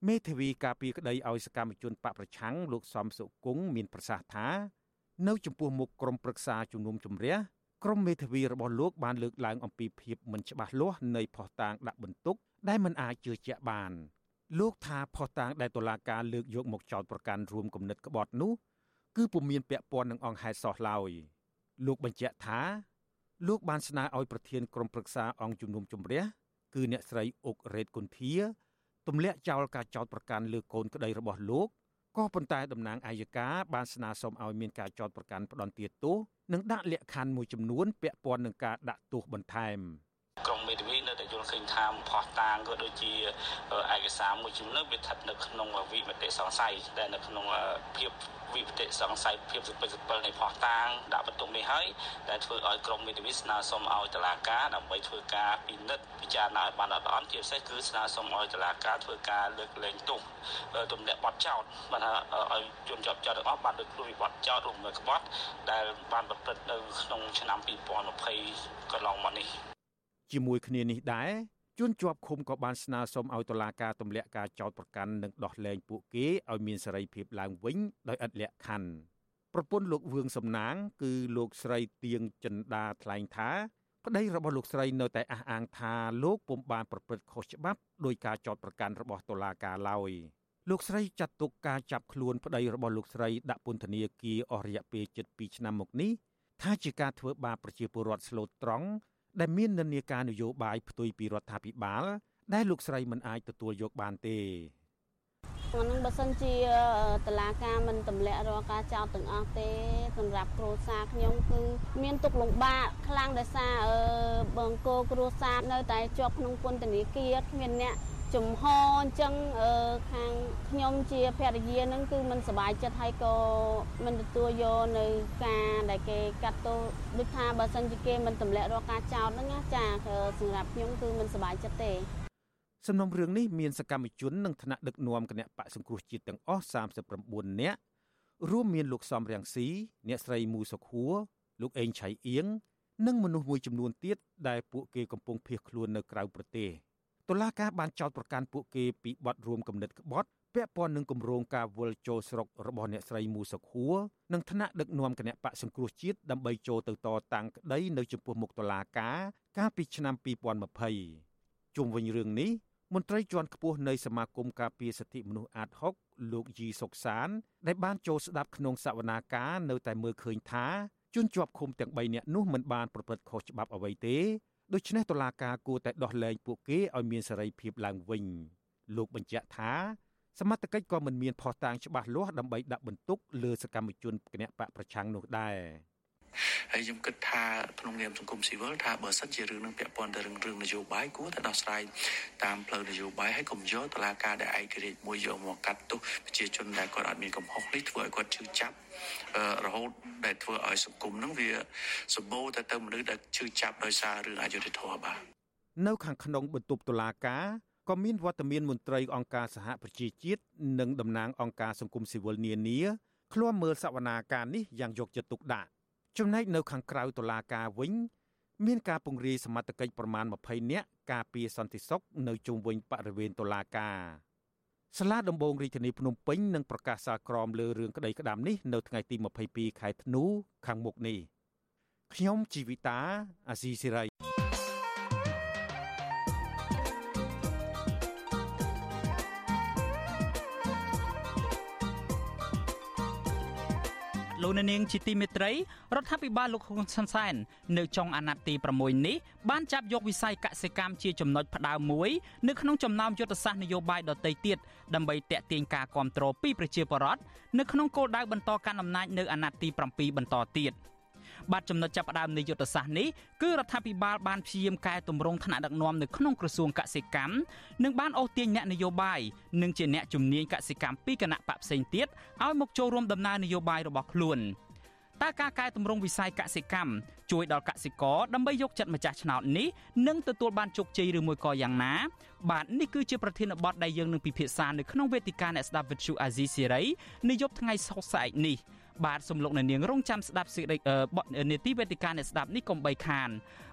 Speaker 12: មេធាវីការពារក្តីឲ្យសកម្មជនបកប្រឆាំងលោកសំសុគង្គមានប្រសាសន៍ថា នៅចំពោះមុខក្រុមប្រឹក្សាជំនុំជម្រះក្រុមមេធាវីរបស់លោកបានលើកឡើងអំពីភាពមិនច្បាស់លាស់នៃផុសតាងដាក់បន្ទុក ដែលមិនអាចជឿជាក់បាន លោកថាផុសតាងដែលតុលាការលើកយកមកចោទប្រកាន់រួមគំនិតក្បត់នោះគឺពុំមានពាក់ព័ន្ធនឹងអង្គហេតុសោះឡើយលោកបញ្ជាក់ថា លោកបានស្នើឲ្យប្រធានក្រុមប្រឹក្សាអង្គជំនុំជម្រះគឺអ្នកស្រីអុករ៉េតគុន្ធាទម្លាក់ចោលការចោទប្រកាន់លើកូនក្តីរបស់លោកក៏ប៉ុន្តែតំណាងអាយកាបានស្នើសុំឲ្យមានការចោទប្រកាន់ផ្ដន្ទាទោសនិងដាក់លក្ខខណ្ឌមួយចំនួនពាក់ព័ន្ធនឹងការដាក់ទោសបន្ថែម
Speaker 13: ក្រុមមេធាវីនៅតែយ ល់ល់ឃើញថាផោះតាងក៏ដូចជាឯកសារមួយចំនួនវាស្ថិតនៅក្នុងវិមតិសង្ស័យដែលនៅក្នុងភាពវិបត្តិសង្ស័យភាពសុពិសុពិលនៃផោះតាងដាក់បន្ទុកនេះហើយដែលធ្វើឲ្យក្រមមេធាវីស្នើសុំឲ្យតុលាការដើម្បីធ្វើការពិនិត្យពិចារណាឲ្យបានល្អិតល្អន់ជាពិសេសគឺស្នើសុំឲ្យតុលាការធ្វើការលើកលែងទោសទម្លាក់បទចោទបានថាឲ្យជនជាប់ចោទទាំងអស់បានលើកខ្លួនពីបទចោទរួមមួយក្បត់ដែលបានប្រព្រឹត្តនៅក្នុងឆ្នាំ2020កន្លងមកនេះ
Speaker 12: ជាមួយគ្នានេះដែរជួនជាប់ឃុំក៏បានស្នើសុំឲ្យតុលាការទម្លាក់ការចោទប្រកាន់និងដោះលែងពួកគេឲ្យមានសេរីភាពឡើងវិញដោយឥតលក្ខខណ្ឌប្រពន្ធលោកវឿងសំណាង គឺលោកស្រីទៀងចិន្តាថ្លែងថាប្តីរបស់លោកស្រីនៅតែអះអាងថាលោកពុំបានប្រព្រឹត្តខុសច្បាប់ដោយការចោទប្រកាន់របស់តុលាការឡើយលោកស្រីចាត់ទុកការចាប់ខ្លួនប្តីរបស់លោកស្រីដាក់ពន្ធនាគារអស់រយៈពេល7ឆ្នាំមកនេះថាជាការធ្វើបាបប្រជាពលរដ្ឋស្លូតត្រង់ ដែលមាននិន្នាការនយោបាយផ្ទុយពីរដ្ឋាភិបាល ដែលលោកស្រីមិនអាចទទួលយកបានទេ
Speaker 14: ហ្នឹងបើសិនជាតឡាការមិនទម្លាក់រាល់ការចោទទាំងអស់ទេសម្រាប់គ្រួសារខ្ញុំគឺមានទុកលំបាកខ្លាំងដោយសារបង្គោលគ្រួសារនៅតែជាប់ក្នុងពន្ធនាគារគ្មានអ្នក ចំហអញ្ចឹងខាងខ្ញុំជាភរិយានឹងគឺមិនសប្បាយចិត្តហើយក៏មិនទទួលយកនៅការដែលគេកាត់ទោសដូចថាបើសិនជាគេមិនទម្លាក់រកការចោទហ្នឹងណាចាសម្រាប់ខ្ញុំគឺមិនសប្បាយចិត្តទេ
Speaker 12: សំណុំរឿងនេះមានសកម្មជននិងថ្នាក់ដឹកនាំគណៈបកសង្គ្រោះជាតិទាំងអស់39នាក់រួមមានលោកសំរៀងស៊ីអ្នកស្រីមូសុខួរលោកអេងឆៃអៀងនិងមនុស្សមួយចំនួនទៀតដែលពួកគេកំពុងភៀសខ្លួននៅក្រៅប្រទេស តុលាការបានចោទប្រកាន់ពួកគេពីបទរួមគំនិតក្បត់ពាក់ព័ន្ធនឹងគម្រោងការវិលចូលស្រុករបស់អ្នកស្រីមូសុខួរនិងថ្នាក់ដឹកនាំគណៈបកសង្គ្រោះជាតិដើម្បីចូលទៅតតាំងក្តីនៅចំពោះមុខតុលាការកាលពីឆ្នាំ2020ជុំវិញរឿងនេះមន្ត្រីជាន់ខ្ពស់នៃសមាគមការពារសិទ្ធិមនុស្សអាត6លោកយីសុកសាន ដែលបានចូលស្ដាប់ក្នុងសវនាការនៅតែមើលឃើញថាជនជាប់ឃុំទាំង3នាក់នោះមិនបានប្រព្រឹត្តខុសច្បាប់អ្វីទេ ដូច្នេះតុលាការគួរតែដោះលែងពួកគេឲ្យមានសេរីភាពឡើងវិញលោកបញ្ជាក់ថាសមត្ថកិច្ចក៏មិនមានភស្តុតាងច្បាស់លាស់ដើម្បីដាក់បន្ទុកលើសកម្មជនគណបកប្រឆាំងនោះដែរ
Speaker 15: ហើយខ្ញុំគិតថាក្នុងនាមសង្គមស៊ីវិលថាបើសិនជារឿងនឹងពាក់ព័ន្ធទៅរឿងរឿងនយោបាយគួរតែដោះស្រាយតាមផ្លូវនយោបាយហើយកុំយកតឡាការដែលឯករាជ្យមួយយកមកកាត់ទោសប្រជាជនដែលគាត់អត់មានកំហុសនេះធ្វើឲ្យគាត់ឈឺចាប់រហូតដែលធ្វើឲ្យសង្គមនឹងវាសម្បូរទៅទៅមនុស្សដែលឈឺចាប់ដោយសាររឿងអយុត្តិធម៌បាទ
Speaker 12: នៅខាងក្នុងបន្ទប់តុលាការក៏មានវត្តមានមន្ត្រីអង្គការសហប្រជាជាតិនិងតំណាងអង្គការសង្គមស៊ីវិលនានាឃ្លាំមើលសវនាការនេះយ៉ាងយកចិត្តទុកដាក់ ចំណែកនៅខាងក្រៅតុលាការវិញ មានការពង្រាយសមត្ថកិច្ចប្រមាណ20នាក់ការពារសន្តិសុខនៅជុំវិញបរិវេណតុលាការសាលាដំបងរាជធានីភ្នំពេញនឹងប្រកាសសាលក្រមលើរឿងក្តីក្តាមនេះនៅថ្ងៃទី22ខែធ្នូខាងមុខនេះខ្ញុំជីវិតាអាស៊ីសេរី
Speaker 1: លោកនាងជាទីមេត្រីរដ្ឋាភិបាលលោកហ៊ុនសែនសែននៅចុងអាណត្តិទី6នេះបានចាប់យកវិស័យកសិកម្មជាចំណុចផ្ដើមមួយនៅក្នុងចំណោមយុទ្ធសាស្ត្រនយោបាយដទៃទៀតដើម្បីតេទៀងការគ្រប់គ្រងពីប្រជាពលរដ្ឋនៅក្នុងគោលដៅបន្តកាន់អំណាចនៅអាណត្តិទី7បន្តទៀត។ បាទចំណុចចាប់ផ្ដើមនៃយុទ្ធសាស្ត្រនេះគឺរដ្ឋាភិបាលបានព្យាយាមកែតម្រង់ថ្នាក់ដឹកនាំនៅក្នុងក្រសួងកសិកម្មនិងបានអូសទាញអ្នកនយោបាយនិងជាអ្នកជំនាញកសិកម្មពីគណៈបកផ្សេងទៀតឲ្យមកចូលរួមដំណើរនយោបាយរបស់ខ្លួនតើការកែតម្រង់វិស័យកសិកម្មជួយដល់កសិករដើម្បីយកចិត្តម្ចាស់ឆ្នោតនេះនឹងទទួលបានជោគជ័យឬមួយក៏យ៉ាងណា បាទនេះគឺជាប្រធានបទដែលយើងនឹងពិភាក្សានៅក្នុងវេទិកាអ្នកស្ដាប់វិទ្យុអាស៊ីសេរីនាយប់ថ្ងៃសុក្រស្អែកនេះ បាទសំលោកអ្នកនាងរងចាំស្ដាប់សេចក្តីនេតិវេទិកាអ្នកស្ដាប់នេះកុំបីខាន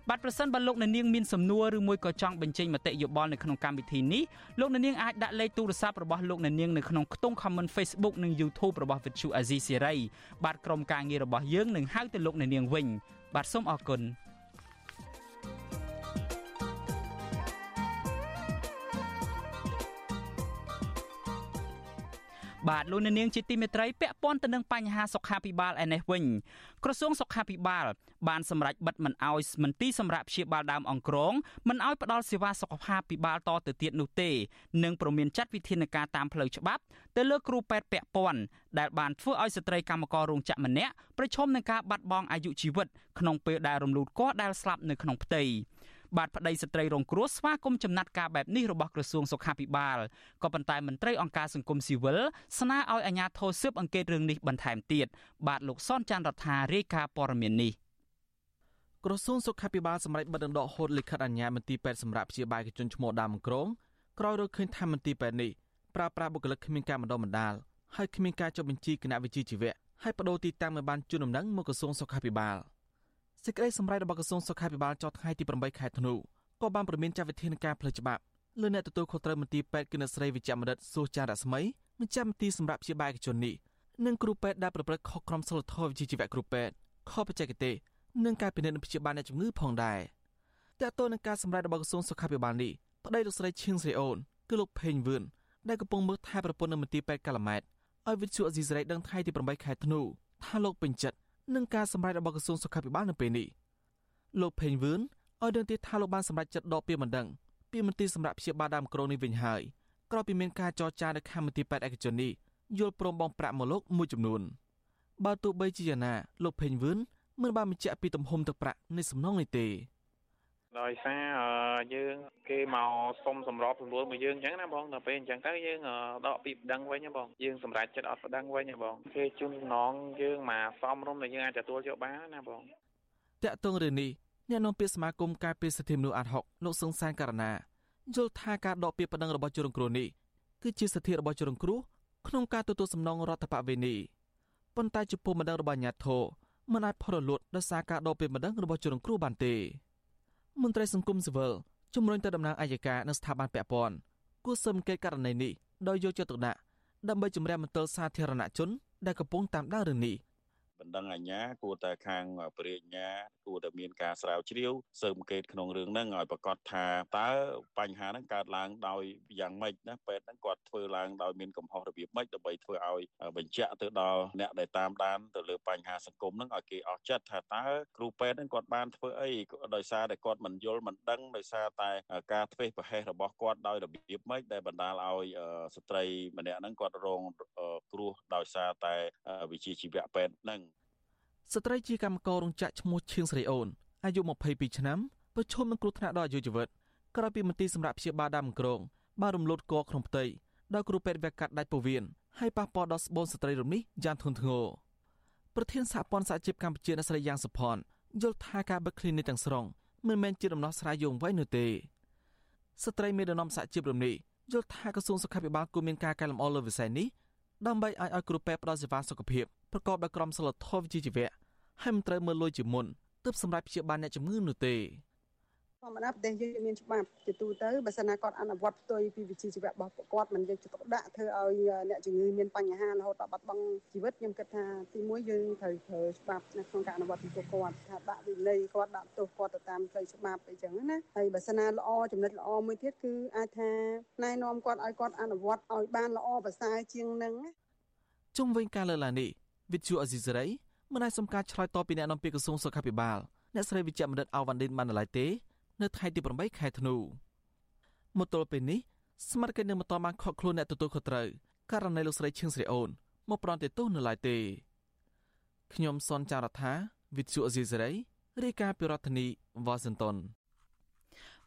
Speaker 1: បាទប្រសិនបើលោកអ្នកនាងមានសំណួរឬមួយក៏ចង់បញ្ចេញមតិយោបល់នៅក្នុងកម្មវិធីនេះលោកអ្នកនាងអាចដាក់លេខទូរស័ព្ទរបស់លោកអ្នកនាងនៅក្នុងខ្ទង់ comment Facebook និង YouTube របស់ Vithu Azizi Serai បាទក្រុមការងាររបស់យើងនឹងហៅទៅលោកអ្នកនាងវិញបាទសូមអរគុណ បាទលោកនាងជាទីមេត្រីពាក់ព័ន្ធទៅនឹងបញ្ហាសុខាភិបាលឯនេះវិញក្រសួងសុខាភិបាល បានសម្រេចបិទមិនអោយមន្ទីរសម្រាប់ព្យាបាលដើមអង្ក្រងមិនអោយផ្ដល់សេវាសុខភិបាលតទៅទៀតនោះទេនិងប្រមានចាត់វិធានការតាមផ្លូវច្បាប់ទៅលើគ្រូពេទ្យពាក់ព័ន្ធដែលបានធ្វើឲ្យស្ត្រីកម្មកររោងចក្រម្នាក់ប្រឈមនឹងការបាត់បង់អាយុជីវិតក្នុងពេលដែលរំលូតគស់ដែលស្លាប់នៅក្នុងផ្ទៃ បាទប្តីស្ត្រីរងគ្រោះស្វាគមន៍ចំណាត់ការបែបនេះរបស់ក្រសួងសុខាភិបាលក៏ប៉ុន្តែមន្ត្រីអង្គការសង្គមស៊ីវិលស្នើឲ្យអាជ្ញាធរស៊ើបអង្កេតរឿងនេះបន្ថែមទៀតបាទលោកសនចាន់រដ្ឋារាយការណ៍ព័ត៌មាននេះ
Speaker 16: ក្រសួងសុខាភិបាលសម្រេចបិទដណ្ដកហូតលិខិតអញ្ញាមន្ទីរពេទ្យសម្រាប់ព្យាបាលជនឈ្មោះដើមក្រងក្រោយរកឃើញថាមន្ទីរពេទ្យនេះប្រើប្រាស់បុគ្គលិកគ្មានការបណ្ដុះបណ្ដាលហើយគ្មានការចុះបញ្ជីគណៈវិជ្ជាជីវៈហើយបដូរទីតាំងមិនបានជូនដំណឹងមកក្រសួងសុខាភិបាល សេចក្តីសម្រេចរបស់ក្រសួងសុខាភិបាលចុះថ្ងៃទី8ខែធ្នូក៏បានប្រមានចាត់វិធានការផ្លូវច្បាប់លើអ្នកទទួលខុសត្រូវមន្ទីរពេទ្យគណៈស្រីវិជ្ជមរិទ្ធសួសចាររស្មីម្ចាស់មន្ទីរសម្រាប់ព្យាបាលឯកជននេះនិងគ្រូពេទ្យដែលប្រព្រឹត្តខុសក្រមសីលធម៌វិជ្ជាជីវៈគ្រូពេទ្យខុសបច្ចេកទេសនិងការពិនិត្យព្យាបាលអ្នកជំងឺផងដែរតើតើនឹងការសម្រេចរបស់ក្រសួងសុខាភិបាលនេះប្តីលោកស្រីឈៀងស្រីអូនគឺលោកផេងវឿនដែលកំពុងមើលថែប្រពន្ធនៅមន្ទីរពេទ្យកាឡាម៉ែតឲ្យវិទ្យុអេស៊ីសរ៉ៃដឹងថ្ងៃទី8ខែធ្នូថាលោកពេញចិត្ត នឹងការសម្រេចរបស់ក្រសួងសុខាភិបាលនៅពេលនេះលោកផេងវឿនឲ្យដឹងទៀតថាលោកបានសម្រេចចិត្តដកពាក្យបណ្ដឹងពីមន្ទីរសម្រាប់ព្យាបាលដើមក្រុងនេះវិញហើយក្រោយពីមានការចរចានៅខាងមន្ទីរពេទ្យឯកជននេះយល់ព្រមបងប្រាក់មកលោកមួយចំនួនបើទោះបីជាយ៉ាងណាលោកផេងវឿនមិនបានបញ្ជាក់ពីទំហំទឹកប្រាក់នៃសំណងនេះទេ
Speaker 17: ដោយសារយើងគេមកសុំសម្របសម្រួលមកយើងអញ្ចឹងណាបងដល់ពេលអញ្ចឹងទៅយើងដកពីប្តឹងវិញបងយើងសម្រេចចិត្តអត់ប្តឹងវិញបងគេជូនសំណងយើងមកសមរម្យដែលយើងអាចទទួលយកបានណាបង
Speaker 16: តាក់ទងរឿងនេះអ្នកនាំពាក្យសមាគមការពារសិទ្ធិមនុស្សអាត់ហុកលោកសង្សានករណាយល់ថាការដកពាក្យប្តឹងរបស់ជនរងគ្រោះនេះគឺជាសិទ្ធិរបស់ជនរងគ្រោះក្នុងការទទួលសំណងរដ្ឋបវេនីប៉ុន្តែចំពោះម្ដងរបស់អាញាធរមិនអាចផុតរលត់ដោយសារការដកពាក្យម្ដងរបស់ជនរងគ្រោះបានទេ មន្ត្រីសង្គមស៊ីវិលជំរុញទៅតំណាងអាយកានិងស្ថាប័នពាក់ព័ន្ធគួរស៊ើបអង្កេតករណីនេះដោយយកចិត្តទុកដាក់ដើម្បីជំរះមន្ទិលសាធារណជនដែលកំពុងតាមដានរឿងនេះ
Speaker 18: បណ្ដឹងអាជ្ញាគួរតែខាងព្រះរាជអាជ្ញាគួរតែមានការស្រាវជ្រាវស៊ើបអង្កេតក្នុងរឿងហ្នឹងឲ្យប្រកាសថាតើបញ្ហាហ្នឹងកើតឡើងដោយយ៉ាងម៉េចណាពេទ្យហ្នឹងគាត់ធ្វើឡើងដោយមានកំហុសរបៀបម៉េចដើម្បីធ្វើឲ្យបញ្ជាក់ទៅដល់អ្នកដែលតាមដានទៅលើបញ្ហាសង្គមហ្នឹងឲ្យគេអស់ចិត្តថាតើគ្រូពេទ្យហ្នឹងគាត់បានធ្វើអីដោយសារតែគាត់មិនយល់មិនដឹងដោយសារតែការធ្វេសប្រហែសរបស់គាត់ដោយរបៀបម៉េចដែលបណ្ដាលឲ្យស្ត្រីម្នាក់ហ្នឹងគាត់រងគ្រោះដោយសារតែវិជាជីវៈពេទ្យហ្នឹង
Speaker 16: ស្ត្រីជាកម្មកររោងចក្រឈ្មោះឈៀងស្រីអូនអាយុ22ឆ្នាំប្រឈមនឹងគ្រោះថ្នាក់ដល់អាយុជីវិតក្រោយពីមន្ទីរសម្រាប់ព្យាបាលដើមក្រងបានរំលោភកកក្នុងផ្ទៃដោយគ្រូពេទ្យវះកាត់ដាច់ពោះវៀនហើយប៉ះពាល់ដល់ស្បូនស្ត្រីរំនេះយ៉ាងធ្ងន់ធ្ងរប្រធានសហព័ន្ធសហជីពកម្ពុជាអ្នកស្រីយ៉ាងសុផាន់យល់ថាការបិទ clinic ទាំងស្រុងមិនមែនជាដំណោះស្រាយយងវែងនោះទេស្ត្រីមេដឹកនាំសហជីពរំនេះយល់ថាក្រសួងសុខាភិបាលគួរមានការកែលម្អលើវិស័យនេះដើម្បីឲ្យឲ្យគ្រូពេទ្យផ្ដល់សេវាសុខភាព ប្រកបដោយក្រមសីលធម៌វិជ្ជាជីវៈហើយមិនត្រូវមើលលុយជាមុនទើបសម្រាប់ព្យាបាលអ្នកជំងឺនោះទេ
Speaker 19: ធម្មតាប្រទេសយើងមានច្បាប់ជាទូទៅបើសិនណាគាត់អនុវត្តផ្ទុយពីវិជ្ជាជីវៈរបស់គាត់មិនយកចិត្តទុកដាក់ធ្វើឲ្យអ្នកជំងឺមានបញ្ហារហូតដល់បាត់បង់ជីវិតខ្ញុំគិតថាទីមួយយើងត្រូវប្រើច្បាប់នៅក្នុងការអនុវត្តពីពួកគាត់ថាដាក់វិន័យគាត់ដាក់ទោសគាត់ទៅតាមផ្លូវច្បាប់អីចឹងណាហើយបើសិនណាល្អចំណុចល្អមួយទៀតគឺអាចថាណែនាំគាត់ឲ្យគាត់អនុវត្តឲ្យបានល្អប្រសើរជាងនឹងណា
Speaker 16: ជុំវិញការលើកឡើងនេះ វិទ្យុអេស៊ីសេរីមិនអាចសំការឆ្លើយតបពីអ្នកនាំពាក្យក្រសួងសុខាភិបាលអ្នកស្រីវិជ្ជបណ្ឌិតអាវ៉ាន់ឌិនបាននៅឡើយទេនៅថ្ងៃទី8ខែធ្នូមកទល់ពេលនេះស្មារតីនឹងមិនតបានខកខ្លួនអ្នកទទួលខុសត្រូវករណីលោកស្រីឈៀងស្រីអូនមកប្រន់ទោសនៅឡើយទេខ្ញុំសនចាររថាវិទ្យុអេស៊ីសេរីរាយការណ៍ពីរដ្ឋធានីវ៉ាស៊ីនតោន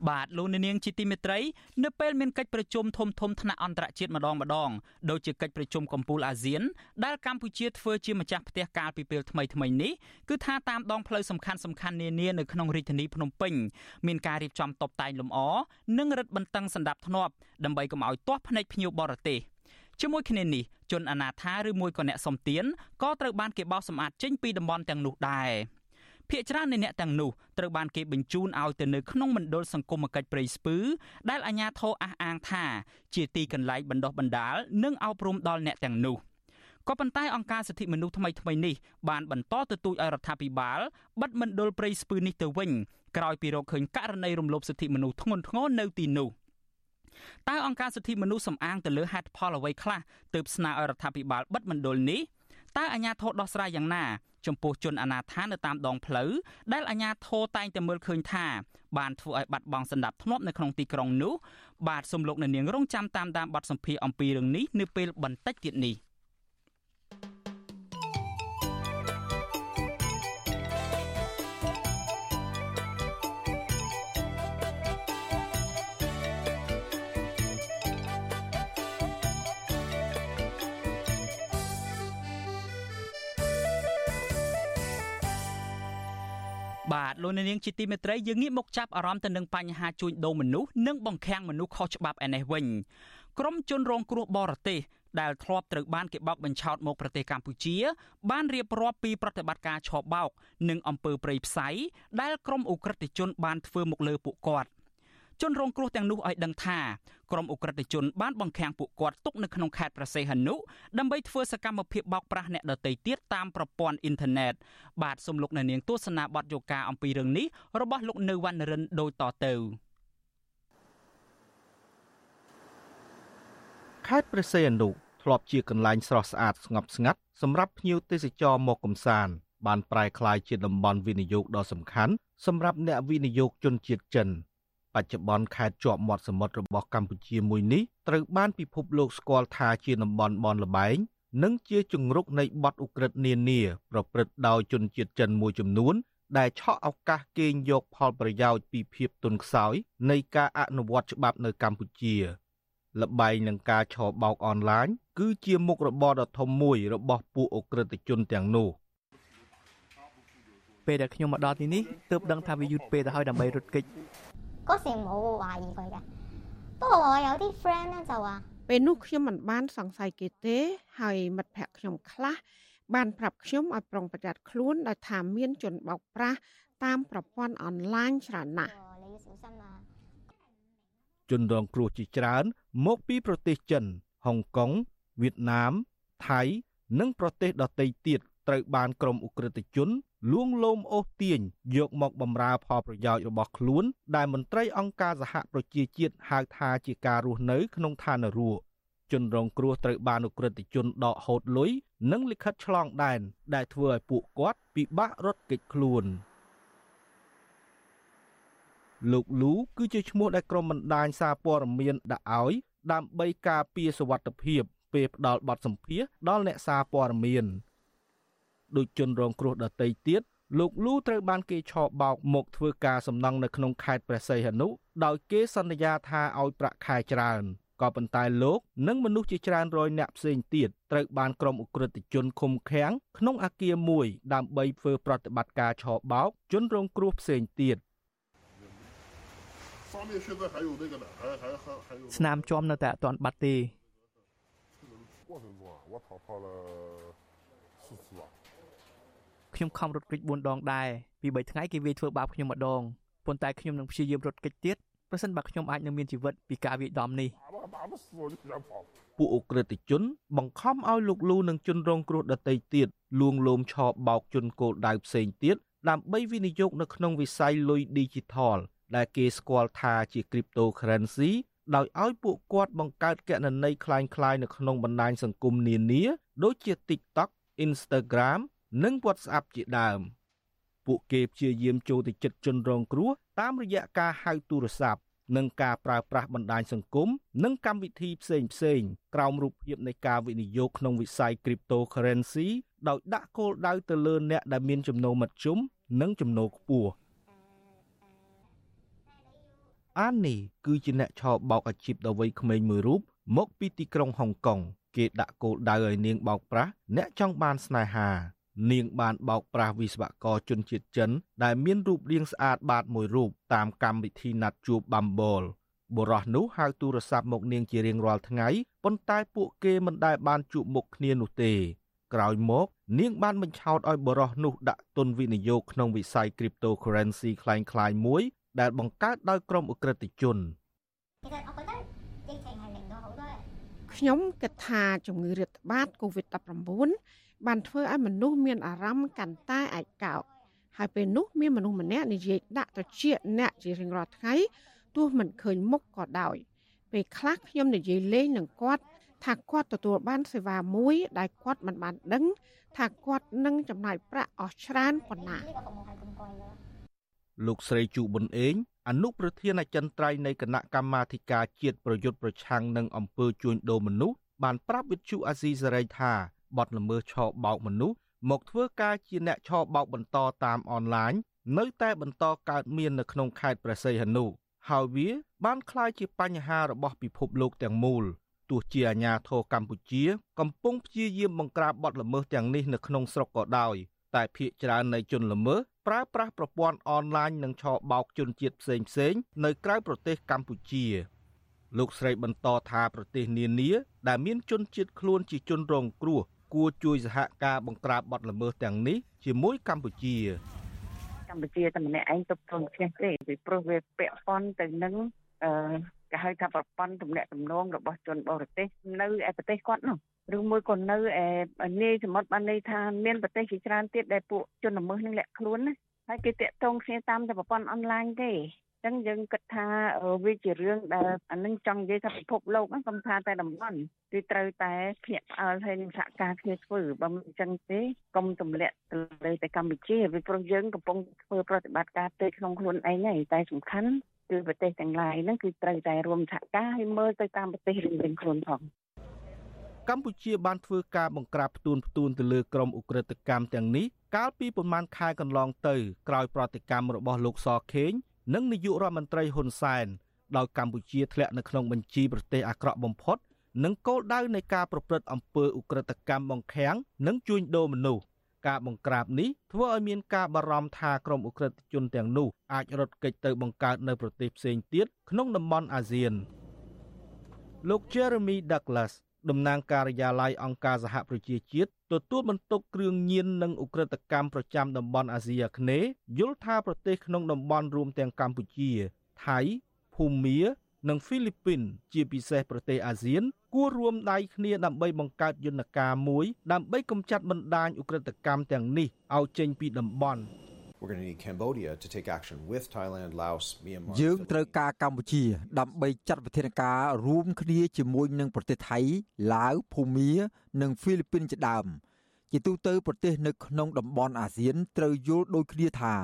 Speaker 1: បាទលោកនាងជាទីមេត្រីនៅពេលមានកិច្ចប្រជុំធំធំថ្នាក់អន្តរជាតិម្ដងម្ដងដូចជាកិច្ចប្រជុំកំពូលអាស៊ានដែលកម្ពុជាធ្វើជាម្ចាស់ផ្ទះកាលពីពេលថ្មីថ្មីនេះគឺថាតាមដងផ្លូវសំខាន់សំខាន់នានានៅក្នុងរាជធានីភ្នំពេញមានការរៀបចំតុបតែងលម្អនិងរឹតបន្តឹងសណ្ដាប់ធ្នាប់ដើម្បីកុំឲ្យទាស់ភ្នែកភ្ញៀវបរទេសជាមួយគ្នានេះជនអនាថាឬមួយក៏អ្នកសំទៀនក៏ត្រូវបានគេបោសសម្អាតចេញពីតំបន់ទាំងនោះដែរ ភ្នាក់ច្រើននៃអ្នកទាំងនោះត្រូវបានគេបញ្ជូនឲ្យទៅនៅក្នុងមណ្ឌលសង្គមគិច្ចព្រៃស្ពឺដែលអាជ្ញាធរអះអាងថាជាទីកន្លែងបណ្ដោះបណ្ដាលនិងអប់រំដល់អ្នកទាំងនោះក៏ប៉ុន្តែអង្គការសិទ្ធិមនុស្សថ្មីថ្មីនេះបានបន្តទទូចឲ្យរដ្ឋាភិបាលបិទមណ្ឌលព្រៃស្ពឺនេះទៅវិញក្រោយពីរកឃើញករណីរំលោភសិទ្ធិមនុស្សធ្ងន់ធ្ងរនៅទីនោះតើអង្គការសិទ្ធិមនុស្សសំអាងទៅលើហេតុផលអ្វីខ្លះទើបស្នើឲ្យរដ្ឋាភិបាលបិទមណ្ឌលនេះ តើអាជ្ញាធរដោះស្រាយយ៉ាងណាចំពោះជនអនាថានៅតាមដងផ្លូវដែលអាជ្ញាធរតែងតែមើលឃើញថាបានធ្វើឲ្យបាត់បង់សន្តិភាពនៅក្នុងទីក្រុងនោះបាទសូមលោកអ្នកនាងរងចាំតាមដានបទសម្ភាសន៍អំពីរឿងនេះនៅពេលបន្តិចទៀតនេះ។ លោកនាងជាទីមេត្រីយើងងាកមកចាប់អារម្មណ៍ទៅនឹងបញ្ហាជួញដូរមនុស្សនិងបង្ខាំងមនុស្សខុសច្បាប់ឯនេះវិញក្រមជនរងគ្រោះបរទេសដែលធ្លាប់ត្រូវបានគេបោកបញ្ឆោតមកប្រទេសកម្ពុជា បានរៀបរាប់ពីប្រតិបត្តិការឆបោកនិងអំពើព្រៃផ្សៃដែលក្រមអ ுக ្រិតជនបានធ្វើមកលើពួកគាត់ ជនរងគ្រោះទាំងនោះឲ្យដឹងថាក្រុមអ ுக ្រិតជនបានបង្ខាំងពួកគាត់ទុកនៅក្នុងខេត្តប្រសេះហនុដើម្បីធ្វើសកម្មភាពបោកប្រាស់អ្នកដទៃទៀតតាមប្រព័ន្ធអ៊ីនធឺណិតបាទសូមលោកអ្នកនាងទស្សនាបទយកការអំពីរឿងនេះរបស់លោកនៅវណ្ណរិនដូចតទៅ
Speaker 20: ខេត្តព្រះសីហនុធ្លាប់ជាកន្លែងស្រស់ស្អាតស្ងប់ស្ងាត់សម្រាប់ភ្ញៀវទេសចរមកកំសាន្តបានប្រែក្លាយជាតំបន់វិនិយោគដ៏សំខាន់សម្រាប់អ្នកវិនិយោគជនជាតិចិន បច្ចុប្បន្នខេត្តជាប់មាត់សមុទ្ររបស់កម្ពុជាមួយនេះត្រូវបានពិភពលោកស្គាល់ថាជាតំបន់បនលបែងនិងជាជង្រុកនៃបទឧក្រិដ្ឋនានាប្រព្រឹត្តដោយជនជាតិចិនមួយចំនួន ដែលឆក់ឱកាសកេងយកផលប្រយោជន៍ពីភាពទន់ខ្សោយនៃការអនុវត្តច្បាប់នៅកម្ពុជាលបែងនឹងការឆបោកអនឡាញគឺជាមុខរបរដ៏ធំមួយរបស់ពួកអ ுக ្រិតជនទាំងនោះ
Speaker 2: ពេលដែលខ្ញុំមកដល់ទីនេះទើបដឹងថាវាយឺតពេលទៅហើយដើម្បីរត់គេច
Speaker 21: 嗰时冇怀疑佢嘅。不过我有啲 friend 咧就话
Speaker 22: ពេលនោះខ្ញុំមិនបានសង្ស័យគេទេ ហើយមិត្តភ័ក្តិខ្ញុំខ្លះបានប្រាប់ខ្ញុំឲ្យប្រុងប្រយ័ត្នខ្លួនដោយថាមានជនបោកប្រាស់តាមប្រព័ន្ធអនឡាញច្រើនណាស់
Speaker 20: ជនរងគ្រោះជាច្រើនមកពីប្រទេសចិនហុងកុងវៀតណាមថៃនិងប្រទេសដទៃទៀត ត្រូវបានក្រុមអ ுக ្រិតជនលួងលោមអូសទាញយកមកបម្រើផលប្រយោជន៍របស់ខ្លួន ដែលមន្ត្រីអង្គការសហប្រជាជាតិហៅថាជាការរស់នៅ ក្នុងឋានរួជនរងគ្រោះត្រូវបានអ ுக ្រិតជនដកហូតលុយនិងលិខិតឆ្លងដែន ដែលធ្វើឲ្យពួកគាត់ពិបាករត់គេចខ្លួនលោកលូគឺជាឈ្មោះដែលក្រុមបណ្ដាញសារព័ត៌មានដាក់ឲ្យដើម្បីការពារសវត្ថិភាពពេលផ្ដាល់បទសម្ភាសដល់អ្នកសារព័ត៌មាន ដូចជនរងគ្រោះដទៃទៀតលោកលូត្រូវបានគេឆោបបោកមកធ្វើការសំណង់នៅក្នុងខេត្តព្រះសីហនុដោយគេសន្យាថាឲ្យប្រាក់ខែច្រើនក៏ប៉ុន្តែលោកនិងមនុស្សជាច្រើនរយនាក់ផ្សេងទៀតត្រូវបានក្រុមអ ுக ្រិតជនឃុំឃាំងក្នុងអាគារមួយដើម្បីធ្វើប្រតិបត្តិការឆោបបោកជនរងគ្រោះផ្សេងទៀត
Speaker 2: ស្នាមជាប់នៅតែអត់ទាន់បាត់ទេ ខ្ញុំខំរត់គេច4ដងដែរពី3ថ្ងៃគេវាយធ្វើបាបខ្ញុំម្ដងប៉ុន្តែខ្ញុំនឹងព្យាយាមរត់គេចទៀតប្រសិនបើខ្ញុំអាចនឹងមានជីវិតពីការវាយដំនេះ
Speaker 20: ពួកអ ுக ្រិតជន បង្ខំឲ្យលោកលូនិងជនរងគ្រោះដទៃទៀតលួងលោមឆោបបោកជនគោលដៅផ្សេងទៀតដើម្បីវិនិយោគនៅក្នុងវិស័យលុយ Digital ដែលគេស្គាល់ថាជា cryptocurrency ដោយឲ្យពួកគាត់បង្កើតគណនីคล้ายៗនៅក្នុងបណ្ដាញសង្គមនានាដូចជា TikTok Instagram និង WhatsApp ជាដើមពួកគេព្យាយាមចូលទៅចិត្តជនរងគ្រោះតាមរយៈការហៅទូរស័ព្ទនិងការប្រើប្រាស់បណ្ដាញសង្គមនិងកម្មវិធីផ្សេងផ្សេងក្រោមរូបភាពនៃការវិនិយោគក្នុងវិស័យ cryptocurrency ដោយដាក់គោលដៅទៅលើអ្នកដែលមានចំណូលមធ្យមនិងចំណូលខ្ពស់អាននេះគឺជាអ្នកឆោបបោកអាជីពដ៏វ័យក្មេងមួយរូបមកពីទីក្រុងហុងកុងគេដាក់គោលដៅឲ្យនាងបោកប្រាស់អ្នកចង់បានស្នេហា នាងបានបោកប្រាស់វិស្វករជនជាតិចិន ដែលមានរូបរាងស្អាតបាតមួយរូបតាមកម្មវិធីណាត់ជួប Bumble បុរសនោះហៅទូរស័ព្ទមកនាងជារៀងរាល់ថ្ងៃប៉ុន្តែពួកគេមិនដែលបានជួបមុខគ្នានោះទេ ក្រោយមក នាងបានបញ្ឆោតឲ្យបុរសនោះដាក់ទុនវិនិយោគក្នុងវិស័យ cryptocurrency คล้ายៗមួយដែលបង្កើតដោយក្រុមអ ுக ្រិតជន
Speaker 22: ខ្ញុំគិតថាជំងឺរាតត្បាត COVID-19 បានធ្វើឲ្យមនុស្សមានអារម្មណ៍កាន់តែឯកោហើយពេលនោះមានមនុស្សម្នាក់និយាយដាក់ត្រចៀកអ្នកជារៀងរាល់ថ្ងៃទោះមិនឃើញមុខក៏ដោយ ពេលខ្លះខ្ញុំនិយាយលេងនឹងគាត់ថាគាត់ទទួលបានសេវាមួយដែលគាត់មិនបានដឹងថាគាត់នឹងចំណាយប្រាក់អស់ច្រើនប៉ុណ្ណា
Speaker 20: លោកស្រីជូប៊ុនអេងអនុប្រធានអចិន្ត្រៃយ៍នៃគណៈកម្មាធិការជាតិប្រយុទ្ធប្រឆាំងនឹងអំពើជួញដូរមនុស្សបានប្រាប់វិទ្យុអាស៊ីសេរីថា បទល្មើសឆោបោកមនុស្សមកធ្វើការជាអ្នកឆោបោកបន្តតាមអនឡាញនៅតែបន្តកើតមាននៅក្នុងខេត្តព្រះសីហនុហើយវាបានក្លាយជាបញ្ហារបស់ពិភពលោកទាំងមូលទោះជាអាញាធរកម្ពុជា កំពុងព្យាយាមបង្ក្រាបបទល្មើសទាំងនេះនៅក្នុងស្រុកក៏ដោយតែភ្នាក់ច្រើននៃជនល្មើសប្រើប្រាស់ប្រព័ន្ធអនឡាញនិងឆបោកជនជាតិផ្សេងផ្សេងនៅក្រៅប្រទេសកម្ពុជាលោកស្រីបន្តថាប្រទេសនានាដែលមានជនជាតិខ្លួនជាជនរងគ្រោះ គួរជួយសហការបង្ក្រាបបទល្មើសទាំងនេះជាមួយកម្ពុជា
Speaker 23: កម្ពុជាតែម្នាក់ឯងទប់ទល់ផ្ទះទេពីព្រោះវាពាក់ព័ន្ធទៅនឹងអឺគេហៅថាប្រព័ន្ធទំនាក់ទំនងរបស់ជនបរទេសនៅឯប្រទេសគាត់នោះឬមួយក៏នៅឯនាយសមុទ្របានន័យថាមានប្រទេសជាច្រើនទៀតដែលពួកជនល្មើសនឹងលាក់ខ្លួនណាហើយគេតាក់ទងគ្នាតាមតែប្រព័ន្ធអនឡាញទេ អញ្ចឹងយើងគិតថាវាជារឿងដែលអានឹងចង់និយាយថាពិភពលោកហ្នឹងខ្ញុំថាតែតំបន់គឺត្រូវតែភ្ញាក់ផ្អើលហើយនឹងសហការគ្នាធ្វើបើមិនអញ្ចឹងទេកុំទម្លាក់ទៅលើតែកម្ពុជាវាព្រោះយើងកំពុងធ្វើប្រតិបត្តិការទៅក្នុងខ្លួនឯងហើយតែសំខាន់គឺប្រទេសទាំងឡាយហ្នឹងគឺត្រូវតែរួមសហការហើយមើលទៅតាមប្រទេសរៀងៗខ្លួនផង
Speaker 20: កម្ពុជាបានធ្វើការបង្ក្រាបផ្ទួនផ្ទួនទៅលើក្រុមអ ுக ្រិតកម្មទាំងនេះកាលពីប្រមាណខែកន្លងទៅក្រោយប្រតិកម្មរបស់លោកសខេង និងនាយករដ្ឋមន្ត្រីហ៊ុនសែនដោយកម្ពុជាធ្លាក់នៅក្នុងបញ្ជីប្រទេសអាក្រក់បំផុតនិងគោលដៅនៃការប្រព្រឹត្តអំពើឧក្រិដ្ឋកម្មបង្ខាំងនិងជួញដូរមនុស្សការបង្ក្រាបនេះធ្វើឲ្យមានការបារម្ភថាក្រុមអ ுக ្រិតជនទាំងនោះអាចរត់គេចទៅបង្កើតនៅប្រទេសផ្សេងទៀតក្នុងតំបន់អាស៊ានលោក Jeremy Douglas តំណាងការិយាល័យអង្គការសហប្រជាជាតិ ទទួលបន្ទុកគ្រឿងញៀននិងឧក្រិដ្ឋកម្មប្រចាំតំបន់អាស៊ីអាគ្នេយ៍យល់ថាប្រទេសក្នុងតំបន់រួមទាំងកម្ពុជា ថៃភូមា និងហ្វីលីពីន ជាពិសេសប្រទេសអាស៊ាន គួររួមដៃគ្នាដើម្បីបង្កើតយន្តការមួយ ដើម្បីកម្ចាត់បណ្ដាញឧក្រិដ្ឋកម្មទាំងនេះឲ្យចេញពីតំបន់
Speaker 24: We're going to need Cambodia to take action with Thailand, Laos, Myanmar.
Speaker 5: យើងត្រូវការកម្ពុជា ដើម្បីចាត់វិធានការរួមគ្នាជាមួយនឹងប្រទេសថៃឡាវភូមា និងហ្វីលីពីនជាដើមជាទូទៅប្រទេសនៅក្នុងតំបន់អាស៊ានត្រូវយល់ដូចគ្នាថា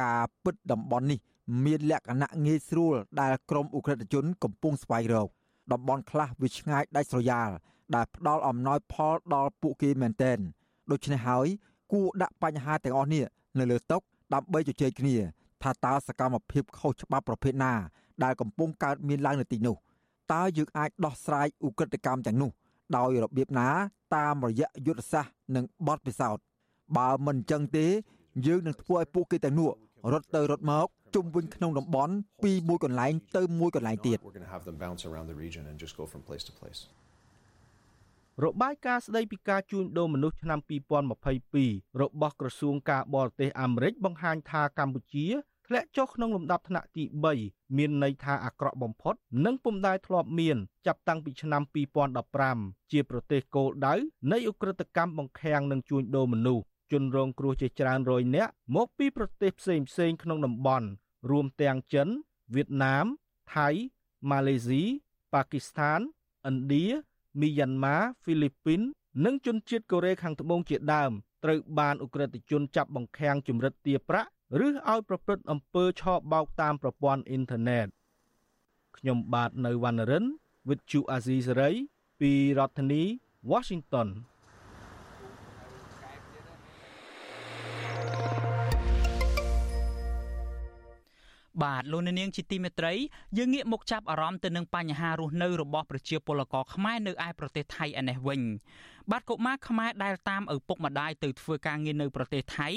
Speaker 5: ការពិតតំបន់នេះ មានលក្ខណៈងាយស្រួលដែលក្រមអ ுக ្រិតជនកំពុងស្វែងរកតំបន់ខ្លះវាឆ្ងាយដាច់ស្រយាលដែលផ្ដល់អំណោយផលដល់ពួកគេមែនទែនដូច្នេះហើយគួរដាក់បញ្ហាទាំងអស់នេះនៅលើតុ ដើម្បីជជែកគ្នាថាតើសកម្មភាពខុសច្បាប់ប្រភេទណាដែលកំពុងកើតមានឡើងនៅទីនោះតើយើងអាចដោះស្រាយឧក្រិដ្ឋកម្មទាំងនោះដោយរបៀបណាតាមរយៈយុទ្ធសាស្ត្រនិងបទពិសោធន៍បើមិនអញ្ចឹងទេ យើងនឹងធ្វើឲ្យពួកគេទាំងនោះរត់ទៅរត់មកជុំវិញក្នុងតំបន់ពីមួយកន្លែងទៅមួយកន្លែងទៀត
Speaker 20: របាយការណ៍ស្ដីពីការជួញដូរមនុស្សឆ្នាំ2022របស់ក្រសួងការបរទេសអាមេរិកបង្ហាញថាកម្ពុជាធ្លាក់ចុះក្នុងលំដាប់ថ្នាក់ទី3មានន័យថាអាក្រក់បំផុត និងពុំដែលធ្លាប់មានចាប់តាំងពីឆ្នាំ2015ជាប្រទេសគោលដៅនៃអ ுக ្រិតកម្មបង្ខាំងនិងជួញដូរមនុស្សជនរងគ្រោះជាច្រើនរយនាក់មកពីប្រទេសផ្សេងផ្សេងក្នុងតំបន់រួមទាំងចិនវៀតណាមថៃម៉ាឡេស៊ីប៉ាគីស្ថានឥណ្ឌា មីយ៉ាន់ម៉ាហ្វីលីពីន និងជនជាតិកូរ៉េខាងត្បូងជាដើមត្រូវបានអ ுக ្រិតជនចាប់បង្ខាំងជំរិតទាប្រាក់ឬឲ្យប្រព្រឹត្តអំពើឆបោកតាមប្រព័ន្ធអ៊ីនធឺណិតខ្ញុំបាទនៅវណ្ណរិន with Chu Azizi Saray ពីរដ្ឋធានី Washington
Speaker 1: បាទលោកនាងជាទីមេត្រីយើងងាកមកចាប់អារម្មណ៍ទៅនឹងបញ្ហារស់នៅរបស់ប្រជាពលករខ្មែរនៅឯប្រទេសថៃឯនេះវិញបាទកុមារខ្មែរដែលតាមឪពុកម្ដាយទៅធ្វើការងារនៅប្រទេសថៃ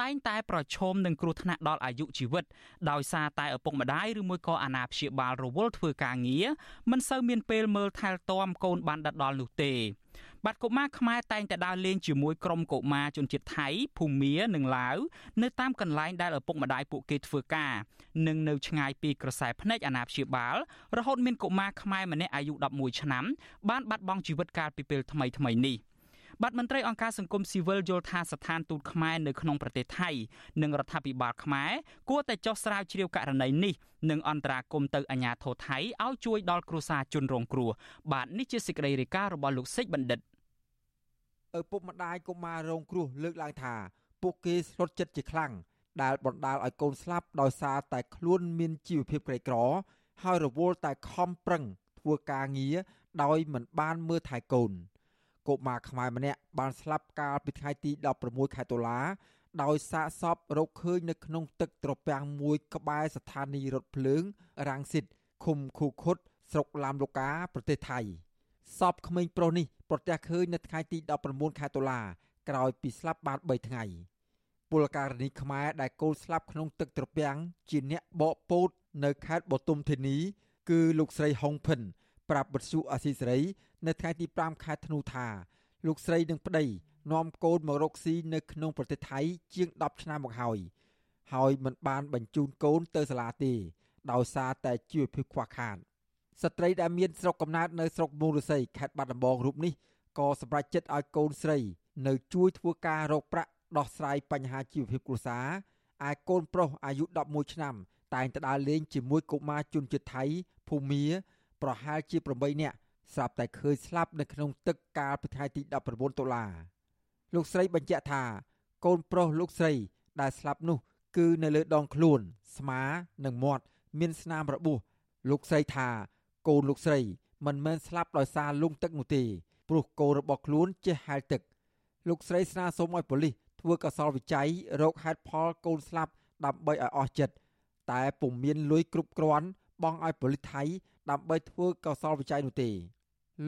Speaker 1: តែងតែប្រឈមនឹងគ្រោះថ្នាក់ដល់អាយុជីវិតដោយសារតែឪពុកម្ដាយឬមួយក៏អាណាព្យាបាលរវល់ធ្វើការងារមិនសូវមានពេលមើលថែទាំកូនបានដដល់នោះទេ បាទកុមារខ្មែរតែងតែដើរលេងជាមួយក្រុមកុមារជនជាតិថៃភូមានិងឡាវនៅតាមកន្លែងដែលឪពុកម្ដាយពួកគេធ្វើការនិងនៅឆ្ងាយពីក្រសែភ្នែកអាណាព្យាបាលរហូតមានកុមារខ្មែរម្នាក់អាយុ11ឆ្នាំបានបាត់បង់ជីវិតកាលពីពេលថ្មីថ្មីនេះបាទមន្ត្រីអង្គការសង្គមស៊ីវិលយល់ថាស្ថានទូតខ្មែរនៅក្នុងប្រទេសថៃនិងរដ្ឋាភិបាលខ្មែរគួរតែចោះស្រាវជ្រាវករណីនេះនិងអន្តរាគមន៍ទៅអាជ្ញាធរថៃឲ្យជួយដល់គ្រួសារជនរងគ្រោះបាទនេះជាសេចក្តីរាយការណ៍របស់លោកសេចបណ្ឌិត
Speaker 5: ឪពុកម្ដាយកុមាររងគ្រោះលើកឡើងថាពួកគេស្លុតចិត្តជាខ្លាំងដែលបណ្ដាលឲ្យកូនស្លាប់ដោយសារតែខ្លួនមានជីវភាពក្រីក្រ ហើយរវល់តែខំប្រឹងធ្វើការងារដោយមិនបានមើលថែកូនកុមារខ្មែរម្នាក់បានស្លាប់កាលពីថ្ងៃទី16ខែតុលាដោយសាកសពរកឃើញនៅក្នុងទឹកត្រពាំងមួយក្បែរស្ថានីយ៍រថភ្លើងរាំងស៊ីតឃុំខូខុតស្រុកឡាមឡូកា ប្រទេសថៃ សពក្មេងប្រុសនេះប្រទះឃើញនៅថ្ងៃទី19ខែតុលាក្រោយពីស្លាប់បាន3ថ្ងៃពលករនីខ្មែរដែលកូនស្លាប់ក្នុងទឹកត្រពាំងជាអ្នកបកពោតនៅខេត្តបទុមធានី គឺលោកស្រីហុងភិនប្រាប់បទសុអាស៊ីសេរីនៅថ្ងៃទី5ខែធ្នូថាលោកស្រីនឹងប្តីនាំកូនមករកស៊ីនៅក្នុងប្រទេសថៃជាង10ឆ្នាំមកហើយហើយមិនបានបញ្ជូនកូនទៅសាលាទេដោយសារតែជីវភាពខ្វះខាត ស្ត្រីដែលមានស្រុកកំណើតនៅស្រុកមូលរស័យខេត្តបាត់ដំបងរូបនេះក៏សម្រេចចិត្តឲ្យកូនស្រី នៅជួយធ្វើការរកប្រាក់ដោះស្រាយបញ្ហាជីវភាពគ្រួសារឯកូនប្រុសអាយុ11ឆ្នាំ តែងទៅដើរលេងជាមួយកុមារជនជាតិថៃភូមា ប្រហែលជា8នាក់ស្រាប់តែឃើញស្លាប់នៅក្នុងទឹកកាលពីថ្ងៃទី19តុលាលោកស្រីបញ្ជាក់ថា កូនប្រុសលោកស្រី ដែលស្លាប់នោះគឺនៅលើដងខ្លួន ស្មានិងមាត់មានស្នាមរបួសលោកស្រីថា កូនលោកស្រីមិនមែនស្លាប់ដោយសារលង់ទឹកនោះទេព្រោះកូនរបស់ខ្លួនចេះហែលទឹក លោកស្រីស្នើសុំឲ្យប៉ូលីសធ្វើកសលវិច័យរកហេតុផលកូនស្លាប់ដើម្បីឲ្យអស់ចិត្តតែពុំមានលុយគ្រប់គ្រាន់បង់ឲ្យប៉ូលីសថៃដើម្បីធ្វើកសលវិច័យនោះទេ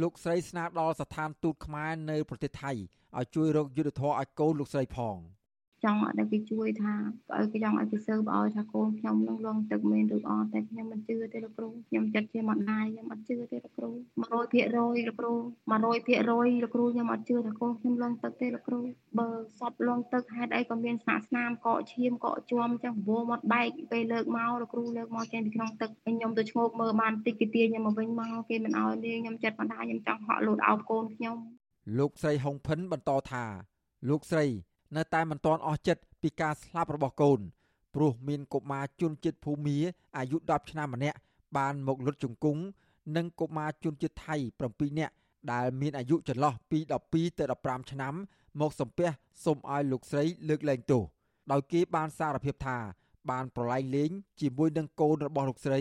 Speaker 5: លោកស្រីស្នើដល់ស្ថានទូតខ្មែរនៅប្រទេសថៃឲ្យជួយរកយុទ្ធធរឲ្យកូនលោកស្រីផង។
Speaker 25: ចង់ឲ្យគេជួយថាឲ្យគេចង់ឲ្យគេស៊ើបឲ្យថាកូនខ្ញុំនឹងលងទឹកមែនឬអត់តែខ្ញុំមិនជឿទេលោកគ្រូខ្ញុំចិត្តជាម្ដាយខ្ញុំអត់ជឿទេលោកគ្រូ100%លោកគ្រូ100%លោកគ្រូខ្ញុំអត់ជឿថាកូនខ្ញុំលងទឹកទេលោកគ្រូបើសពលងទឹកហេតុអីក៏មានស្នាស្នាមកកឈាមកកជួមចឹងវោមាត់បែកពេលលើកមកលោកគ្រូលើកមកចេញពីក្នុងទឹកខ្ញុំទៅឈ្ងោកមើលបានតិចគេទាញខ្ញុំមកវិញមកគេមិនឲ្យទេខ្ញុំចិត្តម្ដាយខ្ញុំចង់ហក់លោតអោបកូនខ្ញុំ
Speaker 5: លោកស្រីហុងភិនបន្តថាលោកស្រី នៅតែមិនទាន់អស់ចិត្តពីការស្លាប់របស់កូនព្រោះមានកុមារជនជាតិភូមាអាយុ10ឆ្នាំម្នាក់បានមកលុតជង្គង់និងកុមារជនជាតិថៃ7នាក់ដែលមានអាយុចន្លោះពី12ទៅ15ឆ្នាំ មកសំពះសូមឲ្យលោកស្រីលើកលែងទោសដោយគេបានសារភាពថា បានប្រឡែងលេងជាមួយនឹងកូនរបស់លោកស្រី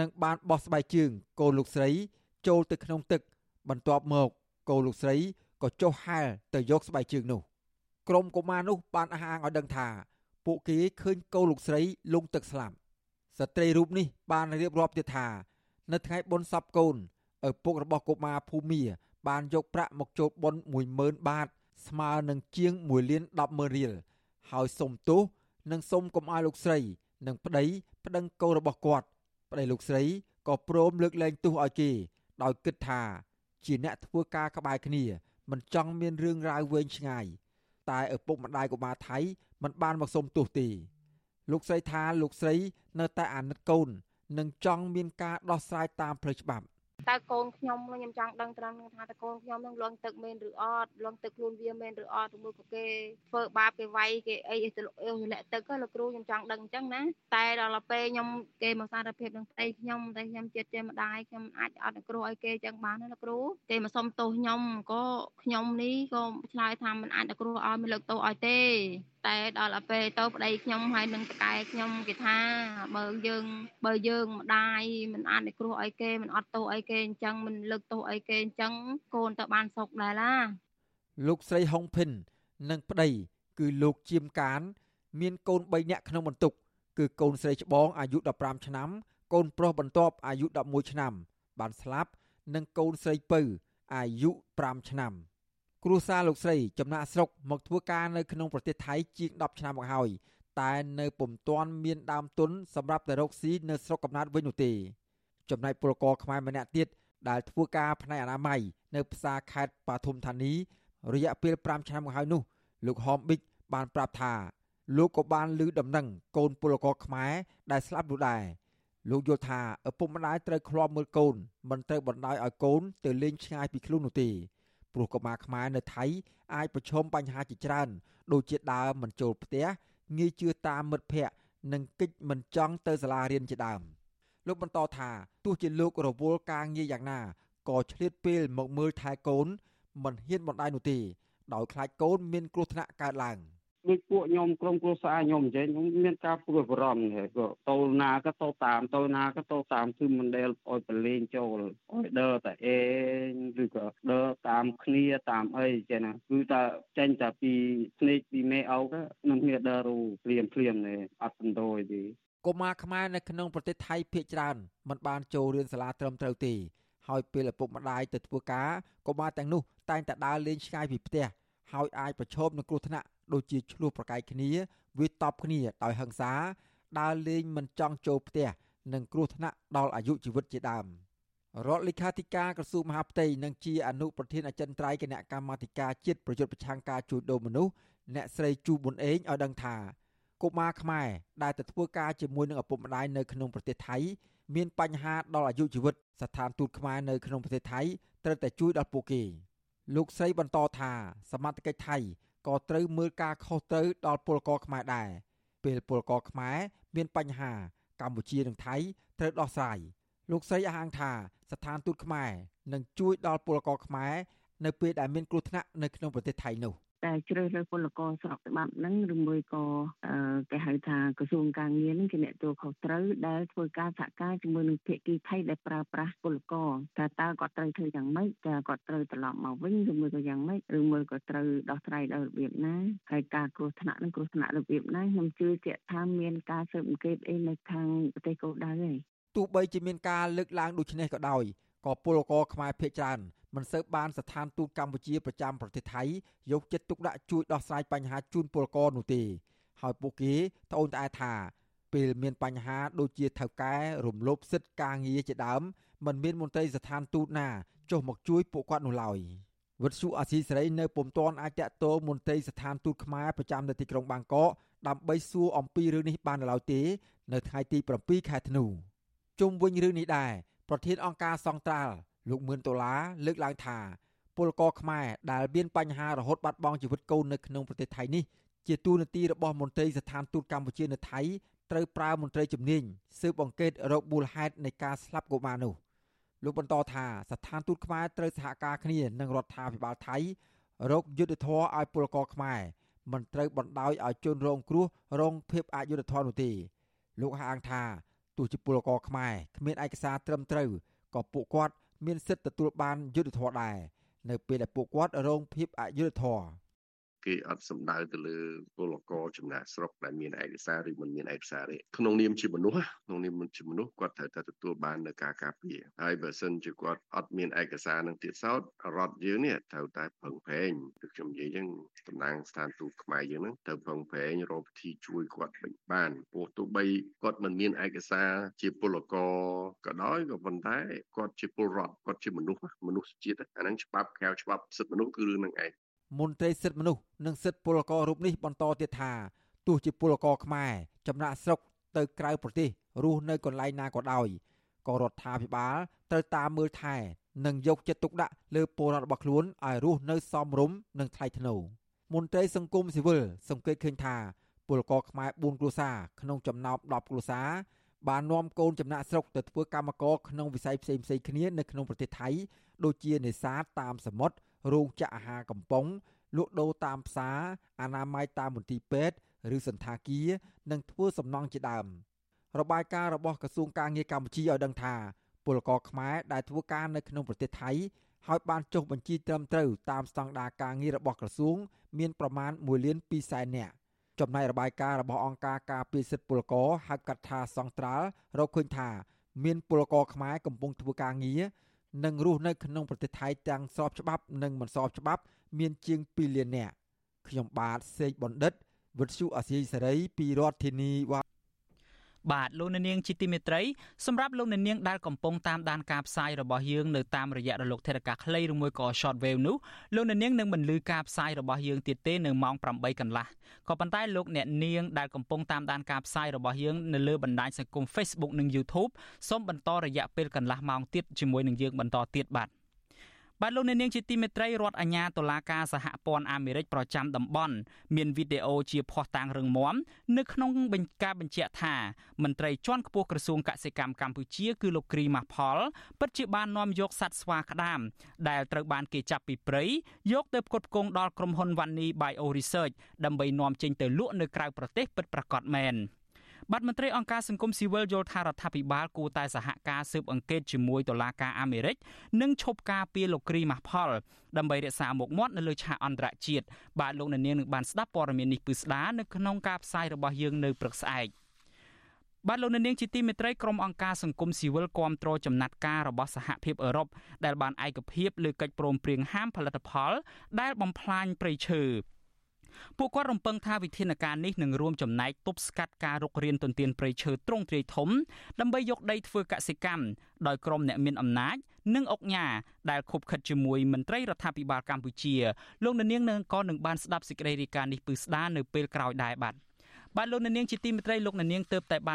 Speaker 5: និងបានបោះស្បែកជើងកូនលោកស្រី ចូលទៅក្នុងទឹក បន្ទាប់មកកូនលោកស្រីក៏ចុះហែលទៅយកស្បែកជើងនោះ។ ក្រុមកុមារនោះបានអះអាងឲ្យដឹងថាពួកគេឃើញកូនលោកស្រីលង់ទឹកស្លាប់ស្ត្រីរូបនេះបានរៀបរាប់ទៀតថា នៅថ្ងៃបុណ្យសពកូនឪពុករបស់កុមារភូមា បានយកប្រាក់មកចូលបុណ្យ10000បាត ស្មើនឹងជាង1លាន100000រៀលហើយសុំទោសនិងសុំកុំឲ្យលោកស្រី និងប្តីប្តឹងកូនរបស់គាត់ប្តីលោកស្រីក៏ព្រមលើកលែងទោសឲ្យគេដោយគិតថា ជាអ្នកធ្វើការក្បែរគ្នាមិនចង់មានរឿងរ៉ាវវែងឆ្ងាយ តែឪពុកម្ដាយកុមារថៃមិនបានមកសុំទោសទេលោកស្រីថាលោកស្រីនៅតែអាណិតកូននិងចង់មានការដោះស្រាយតាមផ្លូវច្បាប់
Speaker 25: តើកូនខ្ញុំខ្ញុំចង់ដឹងត្រង់ថាតើកូនខ្ញុំនឹងលងទឹកមែនឬអត់លងទឹកខ្លួនវាមែនឬអត់ឬមួយក៏គេធ្វើបាបគេវាយគេអីទៅលាក់ទឹកលោកគ្រូខ្ញុំចង់ដឹងអញ្ចឹងណាតែដល់ពេលខ្ញុំគេមកសារភាពនឹងស្អីខ្ញុំតែខ្ញុំចិត្តជាម្ដាយខ្ញុំអាចអត់គ្រោះឲ្យគេអញ្ចឹងបានណាលោកគ្រូគេមកសុំទោសខ្ញុំក៏ខ្ញុំនេះក៏ឆ្លើយថាមិនអាចគ្រោះឲ្យមិនលើកទោសឲ្យទេ តែដល់ពេលទៅប្តីខ្ញុំហើយនឹងតកែខ្ញុំគេថាបើយើងបើយើងម្ដាយមិនអានឲ្យគ្រោះអីគេមិនអត់ទោសអីគេអញ្ចឹងមិនលើកទោសអីគេអញ្ចឹងកូនទៅបានសុខដែរឡា
Speaker 5: លោកស្រីហុងភិន និងប្តីគឺលោកជាមកាន មានកូន3នាក់ក្នុងបន្ទុក គឺកូនស្រីច្បងអាយុ15ឆ្នាំ កូនប្រុសបន្ទាប់អាយុ11ឆ្នាំ បានស្លាប់និងកូនស្រីពៅអាយុ5ឆ្នាំ គ្រួសារលោកស្រីចំណាក់ស្រុកមកធ្វើការនៅក្នុងប្រទេសថៃជាង10ឆ្នាំមកហើយតែនៅពុំទាន់មានដើមទុនសម្រាប់ទៅរកស៊ីនៅស្រុកកំណើតវិញនោះទេចំណែកពលករខ្មែរម្នាក់ទៀតដែលធ្វើការផ្នែកអនាម័យនៅផ្សារខេត្តបឋមធានី រយៈពេល5ឆ្នាំមកហើយនោះ លោកហមប៊ិចបានប្រាប់ថា លោកក៏បានឮដំណឹងកូនពលករខ្មែរដែលស្លាប់នោះដែរលោកយល់ថាឪពុកម្ដាយត្រូវឃ្លាំមើលកូនមិនត្រូវបណ្ដោយឲ្យកូនទៅលេងឆ្ងាយពីខ្លួននោះទេ ព្រោះកុមារខ្មែរនៅថៃអាចប្រឈមបញ្ហាជាច្រើន ដូចជាដើរមិនចូលផ្ទះងាយជឿតាមមិត្តភ័ក្តិនិងកិច្ចមិនចង់ទៅសាលារៀនជាដើមលោកបន្តថាទោះជាលោករវល់ការងារយ៉ាងណាក៏ឆ្លៀតពេលមកមើលថែកូនមិនហ៊ានបណ្ដាយនោះទេដោយខ្លាចកូនមានគ្រោះថ្នាក់កើតឡើង។
Speaker 26: ដូចពួកខ្ញុំក្រុមគ្រួសារខ្ញុំអញ្ចឹងខ្ញុំមានការព្រួយបារម្ភហ្នឹងក៏ទៅណាក៏ទៅតាមទៅណាក៏ទៅតាមគឺមិនដែលឲ្យប្រឡែងចូលឲ្យដើរតែអេឬក៏ដើរតាមគ្នាតាមអីចឹងណាគឺតែចេញតែពីស្នេកពីមេអោកនឹងគ្នាដើររូភ្លាមភ្លាមនេះអត់បន្តទេ
Speaker 5: កុមារខ្មែរនៅក្នុងប្រទេសថៃភាគច្រើនមិនបានចូលរៀនសាលាត្រឹមត្រូវទេហើយពេលឪពុកម្ដាយទៅធ្វើការកុមារទាំងនោះតែងតែដើរលេងឆ្ងាយពីផ្ទះហើយអាចប្រឈមនឹងគ្រោះថ្នាក់ ដូចជាឆ្លោះប្រកែកគ្នាវាតប់គ្នាដោយហិង្សាដើរលេងមិនចង់ចូលផ្ទះនិងគ្រោះថ្នាក់ដល់អាយុជីវិតជាដើមរដ្ឋលេខាធិការក្រសួងមហាផ្ទៃនិងជាអនុប្រធានអចិន្ត្រៃយ៍គណៈកម្មាធិការជាតិប្រយុទ្ធប្រឆាំងការជួញដូរមនុស្សអ្នកស្រីជូប៊ុនអេងឲ្យដឹងថាកុមារខ្មែរដែលទៅធ្វើការជាមួយនឹងឪពុកម្ដាយនៅក្នុងប្រទេសថៃមានបញ្ហាដល់អាយុជីវិតស្ថានទូតខ្មែរនៅក្នុងប្រទេសថៃត្រូវតែជួយដល់ពួកគេលោកស្រីបន្តថាសមត្ថកិច្ចថៃ ក៏ត្រូវមើលការខុសត្រូវដល់ពលករខ្មែរដែរពេលពលករខ្មែរមានបញ្ហា កម្ពុជានិងថៃត្រូវដោះស្រាយលោកស្រីអះអាងថាស្ថានទូតខ្មែរនឹងជួយដល់ពលករខ្មែរនៅពេលដែលមានគ្រោះថ្នាក់នៅក្នុងប្រទេសថៃនោះ
Speaker 23: តែជ្រើសរើសពលករស្របច្បាប់ហ្នឹងឬមួយក៏គេហៅថាក្រសួងការងារហ្នឹងជាអ្នកទទួលខុសត្រូវដែលធ្វើការសហការជាមួយនឹងភាគីថៃដែលប្រើប្រាស់ពលករតើតើគាត់ត្រូវធ្វើយ៉ាងម៉េចតើគាត់ត្រូវត្រឡប់មកវិញឬមួយក៏យ៉ាងម៉េចឬមួយក៏ត្រូវដោះស្រាយដោយរបៀបណាហើយការគ្រោះថ្នាក់នឹងគ្រោះថ្នាក់របៀបណាខ្ញុំជឿជាក់ថាមានការស៊ើបអង្កេតអីនៅខាងប្រទេសកូដៅហើយ
Speaker 5: ទោះបីជាមានការលើកឡើងដូចនេះក៏ដោយក៏ពលករខ្មែរភៀសច្រើន មិនសូវបានស្ថានទូតកម្ពុជាប្រចាំប្រទេសថៃយកចិត្តទុកដាក់ជួយដោះស្រាយបញ្ហាជូនពលករនោះទេ ហើយពួកគេត្អូញត្អែថាពេលមានបញ្ហាដូចជាថៅកែរំលោភសិទ្ធិការងារជាដើមមិនមានមន្ត្រីស្ថានទូតណាចុះមកជួយពួកគាត់នោះឡើយវិទ្យុអាស៊ីសេរីនៅពុំទាន់អាចតតងមន្ត្រីស្ថានទូតខ្មែរប្រចាំនៅទីក្រុងបាងកកដើម្បីសួរអំពីរឿងនេះបានឡើយទេ នៅថ្ងៃទី7ខែធ្នូជុំវិញរឿងនេះដែរប្រធានអង្គការសង្ត្រាល់ លោកមឿនដុល្លារលើកឡើងថាពលករខ្មែរដែលមានបញ្ហារហូតបាត់បង់ជីវិតកូននៅក្នុងប្រទេសថៃនេះជាទូនាទីរបស់មន្ត្រីស្ថានទូតកម្ពុជានៅថៃត្រូវប្រើមន្ត្រីជំនាញស៊ើបអង្កេតរកមូលហេតុនៃការស្លាប់កុមារនោះលោកបន្តថាស្ថានទូតខ្មែរត្រូវសហការគ្នានឹងរដ្ឋាភិបាលថៃរកយុទ្ធធរឲ្យពលករខ្មែរមិនត្រូវបណ្ដោយឲ្យជនរងគ្រោះរងភាពអយុត្តិធម៌នោះទេលោកហាងថាទោះជាពលករខ្មែរគ្មានឯកសារត្រឹមត្រូវក៏ពួកគាត់ មានសិទ្ធិទទួលបានយុត្តិធម៌ដែរនៅពេលដែលពួកគាត់រងភាពអយុត្តិធម៌
Speaker 27: គេអត់សំដៅទៅលើពលករចំណាក់ស្រុកដែលមានឯកសារឬមិនមានឯកសារទេក្នុងនាមជាមនុស្សក្នុងនាមជាមនុស្សគាត់ត្រូវតែទទួលបាននៅការការពារហើយបើសិនជាគាត់អត់មានឯកសារនឹងទៀតសោតរដ្ឋយើងនេះត្រូវតែពឹងប្រែងដូចខ្ញុំនិយាយចឹងតំណាងស្ថានទូតខ្មែរយើងហ្នឹងត្រូវពឹងប្រែងរកវិធីជួយគាត់វិញបានព្រោះទោះបីគាត់មិនមានឯកសារជាពលករក៏ដោយក៏ប៉ុន្តែគាត់ជាពលរដ្ឋគាត់ជាមនុស្សមនុស្សជាតិអាហ្នឹងច្បាប់កែវច្បាប់សិទ្ធិមនុស្សគឺរឿងហ្នឹងឯង
Speaker 5: មន្ត្រីសិទ្ធិមនុស្សនិងសិទ្ធិពលកររូបនេះបន្តទៀតថាទោះជាពលករខ្មែរចំណាក់ស្រុកទៅក្រៅប្រទេសរស់នៅកន្លែងណាក៏ដោយក៏រដ្ឋាភិបាលត្រូវតាមមើលថែនិងយកចិត្តទុកដាក់លើពលរដ្ឋរបស់ខ្លួនឲ្យរស់នៅសមរម្យនិងថ្លៃថ្នូរមន្ត្រីសង្គមស៊ីវិលសង្កេតឃើញថាពលករខ្មែរ4គ្រួសារក្នុងចំណោម10គ្រួសារបាននាំកូនចំណាក់ស្រុកទៅធ្វើកម្មករក្នុងវិស័យផ្សេងៗគ្នានៅក្នុងប្រទេសថៃដូចជានេសាទតាមសមុទ្រ រោងចក្រអាហារកំប៉ុងលក់ដូរតាមផ្សារអនាម័យតាមមន្ទីរពេទ្យឬសន្តាគារនិងធ្វើសំណង់ជាដើមរបាយការណ៍របស់ក្រសួងការងារកម្ពុជាឲ្យដឹងថាពលករខ្មែរដែលធ្វើការនៅក្នុងប្រទេសថៃហើយបានចុះបញ្ជីត្រឹមត្រូវតាមស្តង់ដារការងាររបស់ក្រសួង មានប្រមាណ1លាន2សែននាក់ចំណែករបាយការណ៍របស់អង្គការការពារសិទ្ធិពលករហៅកាត់ថាសង្ត្រាល់រកឃើញថា មានពលករខ្មែរកំពុងធ្វើការងារ និងរស់នៅក្នុងប្រទេសថៃទាំងស្របច្បាប់និងមិនស្របច្បាប់ មានជាង2លាននាក់ខ្ញុំបាទសេកបណ្ឌិតវិទ្យុអាស៊ីសេរីពីរដ្ឋធានីវ៉ា
Speaker 1: បាទលោកអ្នកនាងជាទីមេត្រីសម្រាប់លោកអ្នកនាងដែលកំពុងតាមដានការផ្សាយរបស់យើងនៅតាមរយៈរលកថេរការខ្លីឬមួយក៏ short wave នោះលោកអ្នកនាងនឹងបន្លឺការផ្សាយរបស់យើងទៀតទេនៅម៉ោង8កន្លះក៏ប៉ុន្តែលោកអ្នកនាងដែលកំពុងតាមដានការផ្សាយរបស់យើងនៅលើបណ្ដាញសង្គម Facebook និង YouTube សូមបន្តរយៈពេលកន្លះម៉ោងទៀតជាមួយនឹងយើងបន្តទៀតបាទ បាទលោកអ្នកនាងជាទីមេត្រីរដ្ឋអាជ្ញាតុលាការសហព័ន្ធអាមេរិកប្រចាំតំបន់មានវីដេអូជាភស្តុតាងរឹងមាំនៅក្នុងបញ្ការបញ្ជាក់ថាមន្ត្រីជាន់ខ្ពស់ក្រសួងកសិកម្មកម្ពុជាគឺលោកគ្រីម៉ាស់ផលពិតជាបាននាំយកសត្វស្វាក្តាមដែលត្រូវបានគេចាប់ពីព្រៃយកទៅផ្គត់ផ្គង់ដល់ក្រុមហ៊ុន Vanni Bio Research ដើម្បីនាំចេញទៅលក់នៅក្រៅប្រទេសពិតប្រាកដមែន។ បាទមន្ត្រីអង្គការសង្គមស៊ីវិលយល់ថារដ្ឋាភិបាលគួរតែសហការស៊ើបអង្កេតជាមួយតុលាការអាមេរិកនិងឈប់ការពារលោកគ្រីម៉ាស់ផលដើម្បីរក្សាមុខមាត់នៅលើឆាកអន្តរជាតិបាទលោកអ្នកនាងនឹងបានស្ដាប់ព័ត៌មាននេះពឺស្ដានៅក្នុងការផ្សាយរបស់យើងនៅព្រឹកស្អែកបាទលោកនាងជាទីមេត្រីក្រុមអង្គការសង្គមស៊ីវិលគាំទ្រចំណាត់ការរបស់សហភាពអឺរ៉ុបដែលបានឯកភាពលើកិច្ចព្រមព្រៀងហាមផលិតផល ដែលបំផ្លាញព្រៃឈើ ពួកគាត់រំពឹងថាវិធានការនេះនឹងរួមចំណែកទប់ស្កាត់ការរុករានទន្ទ្រានព្រៃឈើទ្រង់ទ្រាយធំដើម្បីយកដីធ្វើកសិកម្មដោយក្រុមអ្នកមានអំណាចនិងអុកញ៉ាដែលខົບខិតជាមួយមន្ត្រីរដ្ឋាភិបាលកម្ពុជាលោកនាងនឹងក៏នឹងបានស្ដាប់សេចក្តីរាយការណ៍នេះពឺស្ដារនៅពេលក្រោយដែរបាទបាទលោកនាងជាទីមេត្រីលោកនាងទៅតែបាន